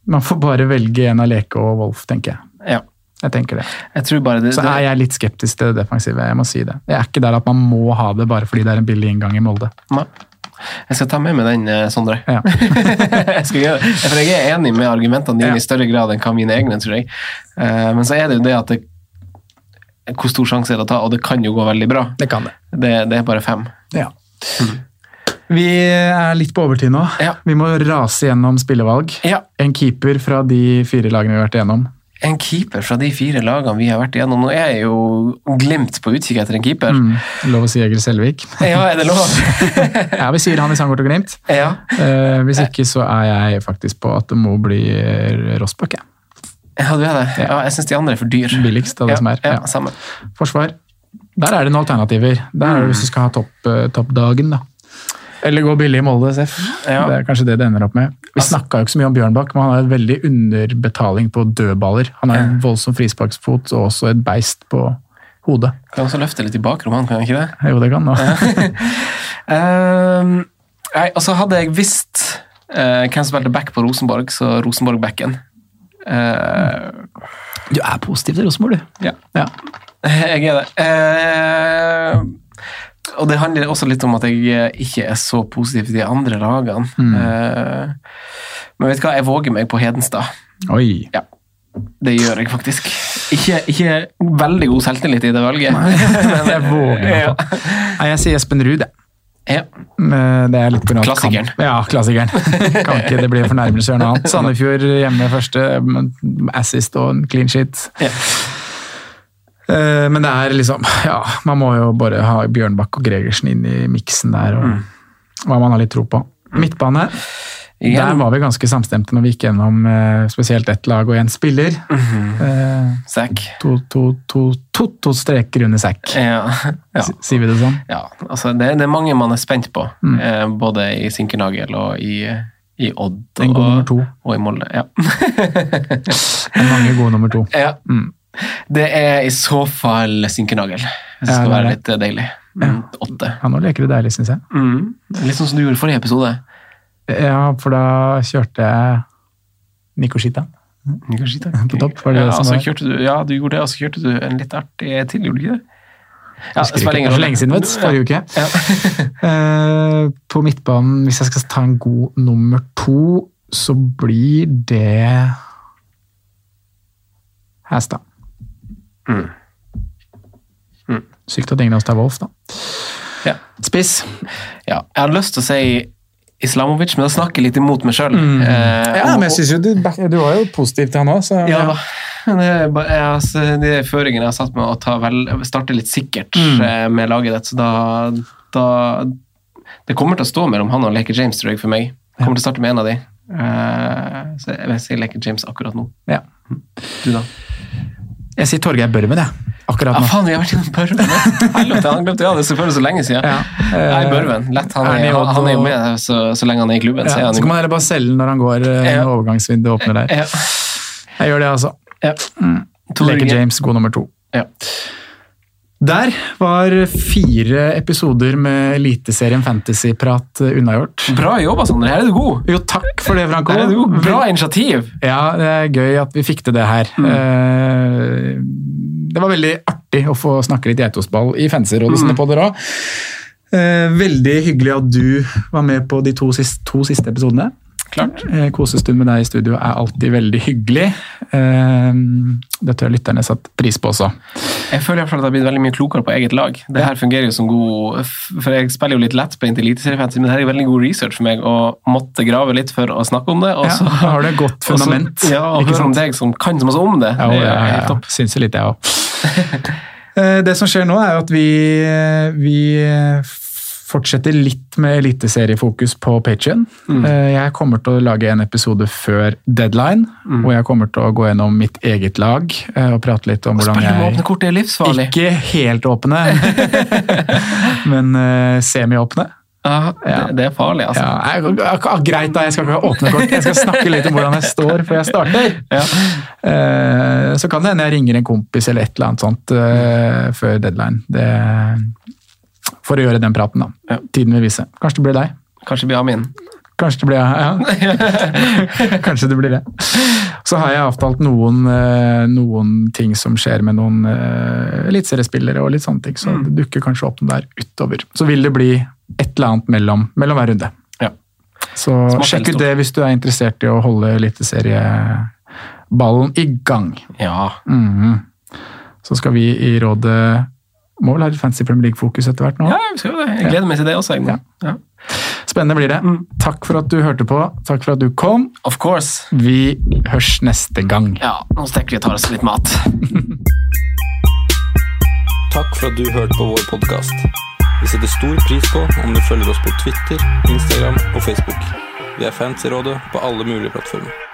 Man får bare velge en av Leke og Wolf, tenker jeg. Ja, Jeg tenker det. jeg tror bare det, Så er jeg litt skeptisk til det defensive. Jeg må si det. Jeg er ikke der at man må ha det bare fordi det er en billig inngang i Molde. Nei. Jeg skal ta med meg den, eh, Sondre. Ja. jeg skal gjøre det. For jeg er enig med argumentene dine Ja. i større grad enn hva mine egne, tror jeg. Eh, Men så er det jo det at det Hvor stor sjanse er det å ta? Og det kan jo gå veldig bra. Det kan det. Det, det er bare fem. Ja. Vi er litt på overtid nå. Ja. Vi må rase gjennom spillevalg. Ja. En keeper fra de fire lagene vi har vært igjennom. En keeper fra de fire lagene vi har vært igjennom. Nå er jeg jo glimt på utkikk etter en keeper. Mm. Lov å si Egil Selvik. Ja, er det lov? Ja, vi sier han i går og Glimt. ja. Eh, hvis ikke så er jeg faktisk på at det må bli Rossbakk. ja, du er det. Ja, jeg syns de andre er for dyr. Billigst av det ja, som er. Ja. Forsvar. Der er det noen alternativer. Der er det hvis du skal ha topp, eh, toppdagen, da. Eller gå billig i Molde SF. Ja. Det er kanskje det det ender opp med. Vi Altså- snakka jo ikke så mye om Bjørnbakk, men han har en veldig underbetaling på dødballer. Han har en voldsom frisparksfot og også et beist på hodet. Kan også løfte litt i bakrom, han kan ikke det? Jo, det kan han. Ehm, nei, og så hadde jeg visst uh, hvem som spilte back på Rosenborg, så Rosenborg-backen. Uh, Du er positiv til Rosenborg, du. ja, Ja. jeg er det. Eh, og det handler også litt om at jeg eh, ikke er så positiv til de andre lagene. Mm. Uh, men vet du hva, jeg våger meg på Hedenstad. Oi. Ja, det gjør jeg faktisk. Ikke, ikke veldig god selvtillit i det valget. Jeg våger meg på. Nei, jeg sier Espen Ruud, jeg. Ja. Det er litt Klassikeren. kamp. Ja, klassikeren. kan ikke, det bli fornærmelse gjøre noe annet. Sandefjord hjemme første, assist og clean shit. Ja. Eh, Men det er liksom Ja, man må jo bare ha Bjørnbakk og Gregersen inn i miksen der, og hva man har litt tro på. Midtbane. Ja. Der var vi ganske samstemte når vi gikk gjennom eh, spesielt ett lag og én spiller. Eh, Zack. to, to, to, to, to streker under sekk, Ja. ja. sier vi det sånn? Ja, altså det, det er mange man er spent på, Mm. eh, både i Sinkernagel og i, i Odd En god nummer to. og i Molde. Ja. En mange gode nummer to. ja. Mm. Det er i så fall sinkenagel. hvis det skal være litt eh, deilig. Mm, Åtte. Ja, nå leker du deilig, syns jeg. Mm. Litt sånn som du gjorde forrige episode. Ja, for da kjørte jeg Nikoshita. På topp, var det ja, det som altså, var? kjørte du, ja, du gjorde det, og så kjørte du en litt artig til, gjorde du ikke det? Ja. Det var lenge siden, vet du. Forrige uke. Ja. Eh, på midtbanen, hvis jeg skal ta en god nummer to, så blir det Hæstad. Mm. Mm. Sykt at ingen av oss tar Wolf, da. Ja. Spiss. Ja, jeg hadde lyst til å si Islamovic, men da snakker jeg litt imot meg sjøl. Mm. Ja, men jeg synes jo du, du var jo positiv til han òg, så Ja, ja. det er, jeg, altså, de føringene jeg har satt med å ta vel, starte litt sikkert Mm. eh, med laget ditt, så da, da Det kommer til å stå mellom han og Leke James, tror jeg, for meg. Jeg kommer til å starte med en av de. Eh, så jeg vil si Leke James akkurat nå. Ja. Du, da? Jeg sier Torgeir Børven, jeg. Akkurat nå. Ja, faen, vi har vært innom Børven! Helvete, han glemte ja, det er selvfølgelig så lenge siden. Ja. Nei, Børven. Lett. Han Er han han er jo med så, så lenge han er i klubben. så Ja, han så kan man heller bare selge når han går eh, når overgangsvinduet åpner der. Ja. Jeg gjør det, altså. Ja. Mm. Leke James, god nummer to. Ja. Der var fire episoder med Eliteserien Fantasy-prat eh, unnagjort. Bra jobba, Sondre. Her er du god. Jo, takk for det, Franco. Her er du god. Bra initiativ. Ja, det er gøy at vi fikk til det her. Mm. Det var veldig artig å få snakke litt geitostball i Fantasyrådet sine podder òg. Veldig hyggelig at du var med på de to siste, to siste episodene. Klart. Eh, Kosestund med deg i studio er alltid veldig hyggelig. Eh, Det tror jeg lytterne satt pris på også. Jeg føler i hvert fall at jeg har blitt veldig mye klokere på eget lag. Det her fungerer jo som god For jeg spiller jo litt lettbeint eliteseriefantasy, men det her er veldig god research for meg å måtte grave litt for å snakke om det. Og Ja, har du et godt fundament, Også, ja, og høre om deg som kan så masse om det. Ja, ja, ja, helt ja. topp. Syns jo litt, jeg òg. Det som skjer nå, er jo at vi, vi fortsetter litt med eliteseriefokus på Patrion. Mm. Jeg kommer til å lage en episode før deadline, Mm. hvor jeg kommer til å gå gjennom mitt eget lag eh, og prate litt om hvordan jeg åpne kort er livsfarlig. Ikke helt åpne, men eh, semiåpne. Ja, det, det er farlig, altså. Ja, jeg, jeg, jeg, greit, da. Jeg skal ikke åpne kort. Jeg skal snakke litt om hvordan jeg står før jeg starter. Eh, så kan det hende jeg ringer en kompis eller et eller annet sånt uh, før deadline. Det, for å gjøre den praten, da. Tiden vil vise. Kanskje det blir deg. Kanskje det blir Amin. Kanskje det blir ja. Kanskje det blir det. Så har jeg avtalt noen, eh, noen ting som skjer med noen uh, eliteseriespillere og litt sånne ting. Så det dukker kanskje opp noe der utover. Så vil det bli et eller annet mellom, mellom hver runde. Ja. Så sjekk ut det hvis du er interessert i å holde eliteserieballen i gang. Ja. Mhm. Så skal vi i rådet må vel ha litt fancy Premier League-fokus etter hvert nå. ja, det. Jeg gleder meg til det også. Ja. Ja. Spennende blir det. Takk for at du hørte på. Takk for at du kom. Of course. Vi hørs neste gang. Ja, nå tenker vi å ta oss litt mat. Takk for at du hørte på vår podkast. Vi setter stor pris på om du følger oss på Twitter, Instagram og Facebook. Vi er fans i rådet på alle mulige plattformer.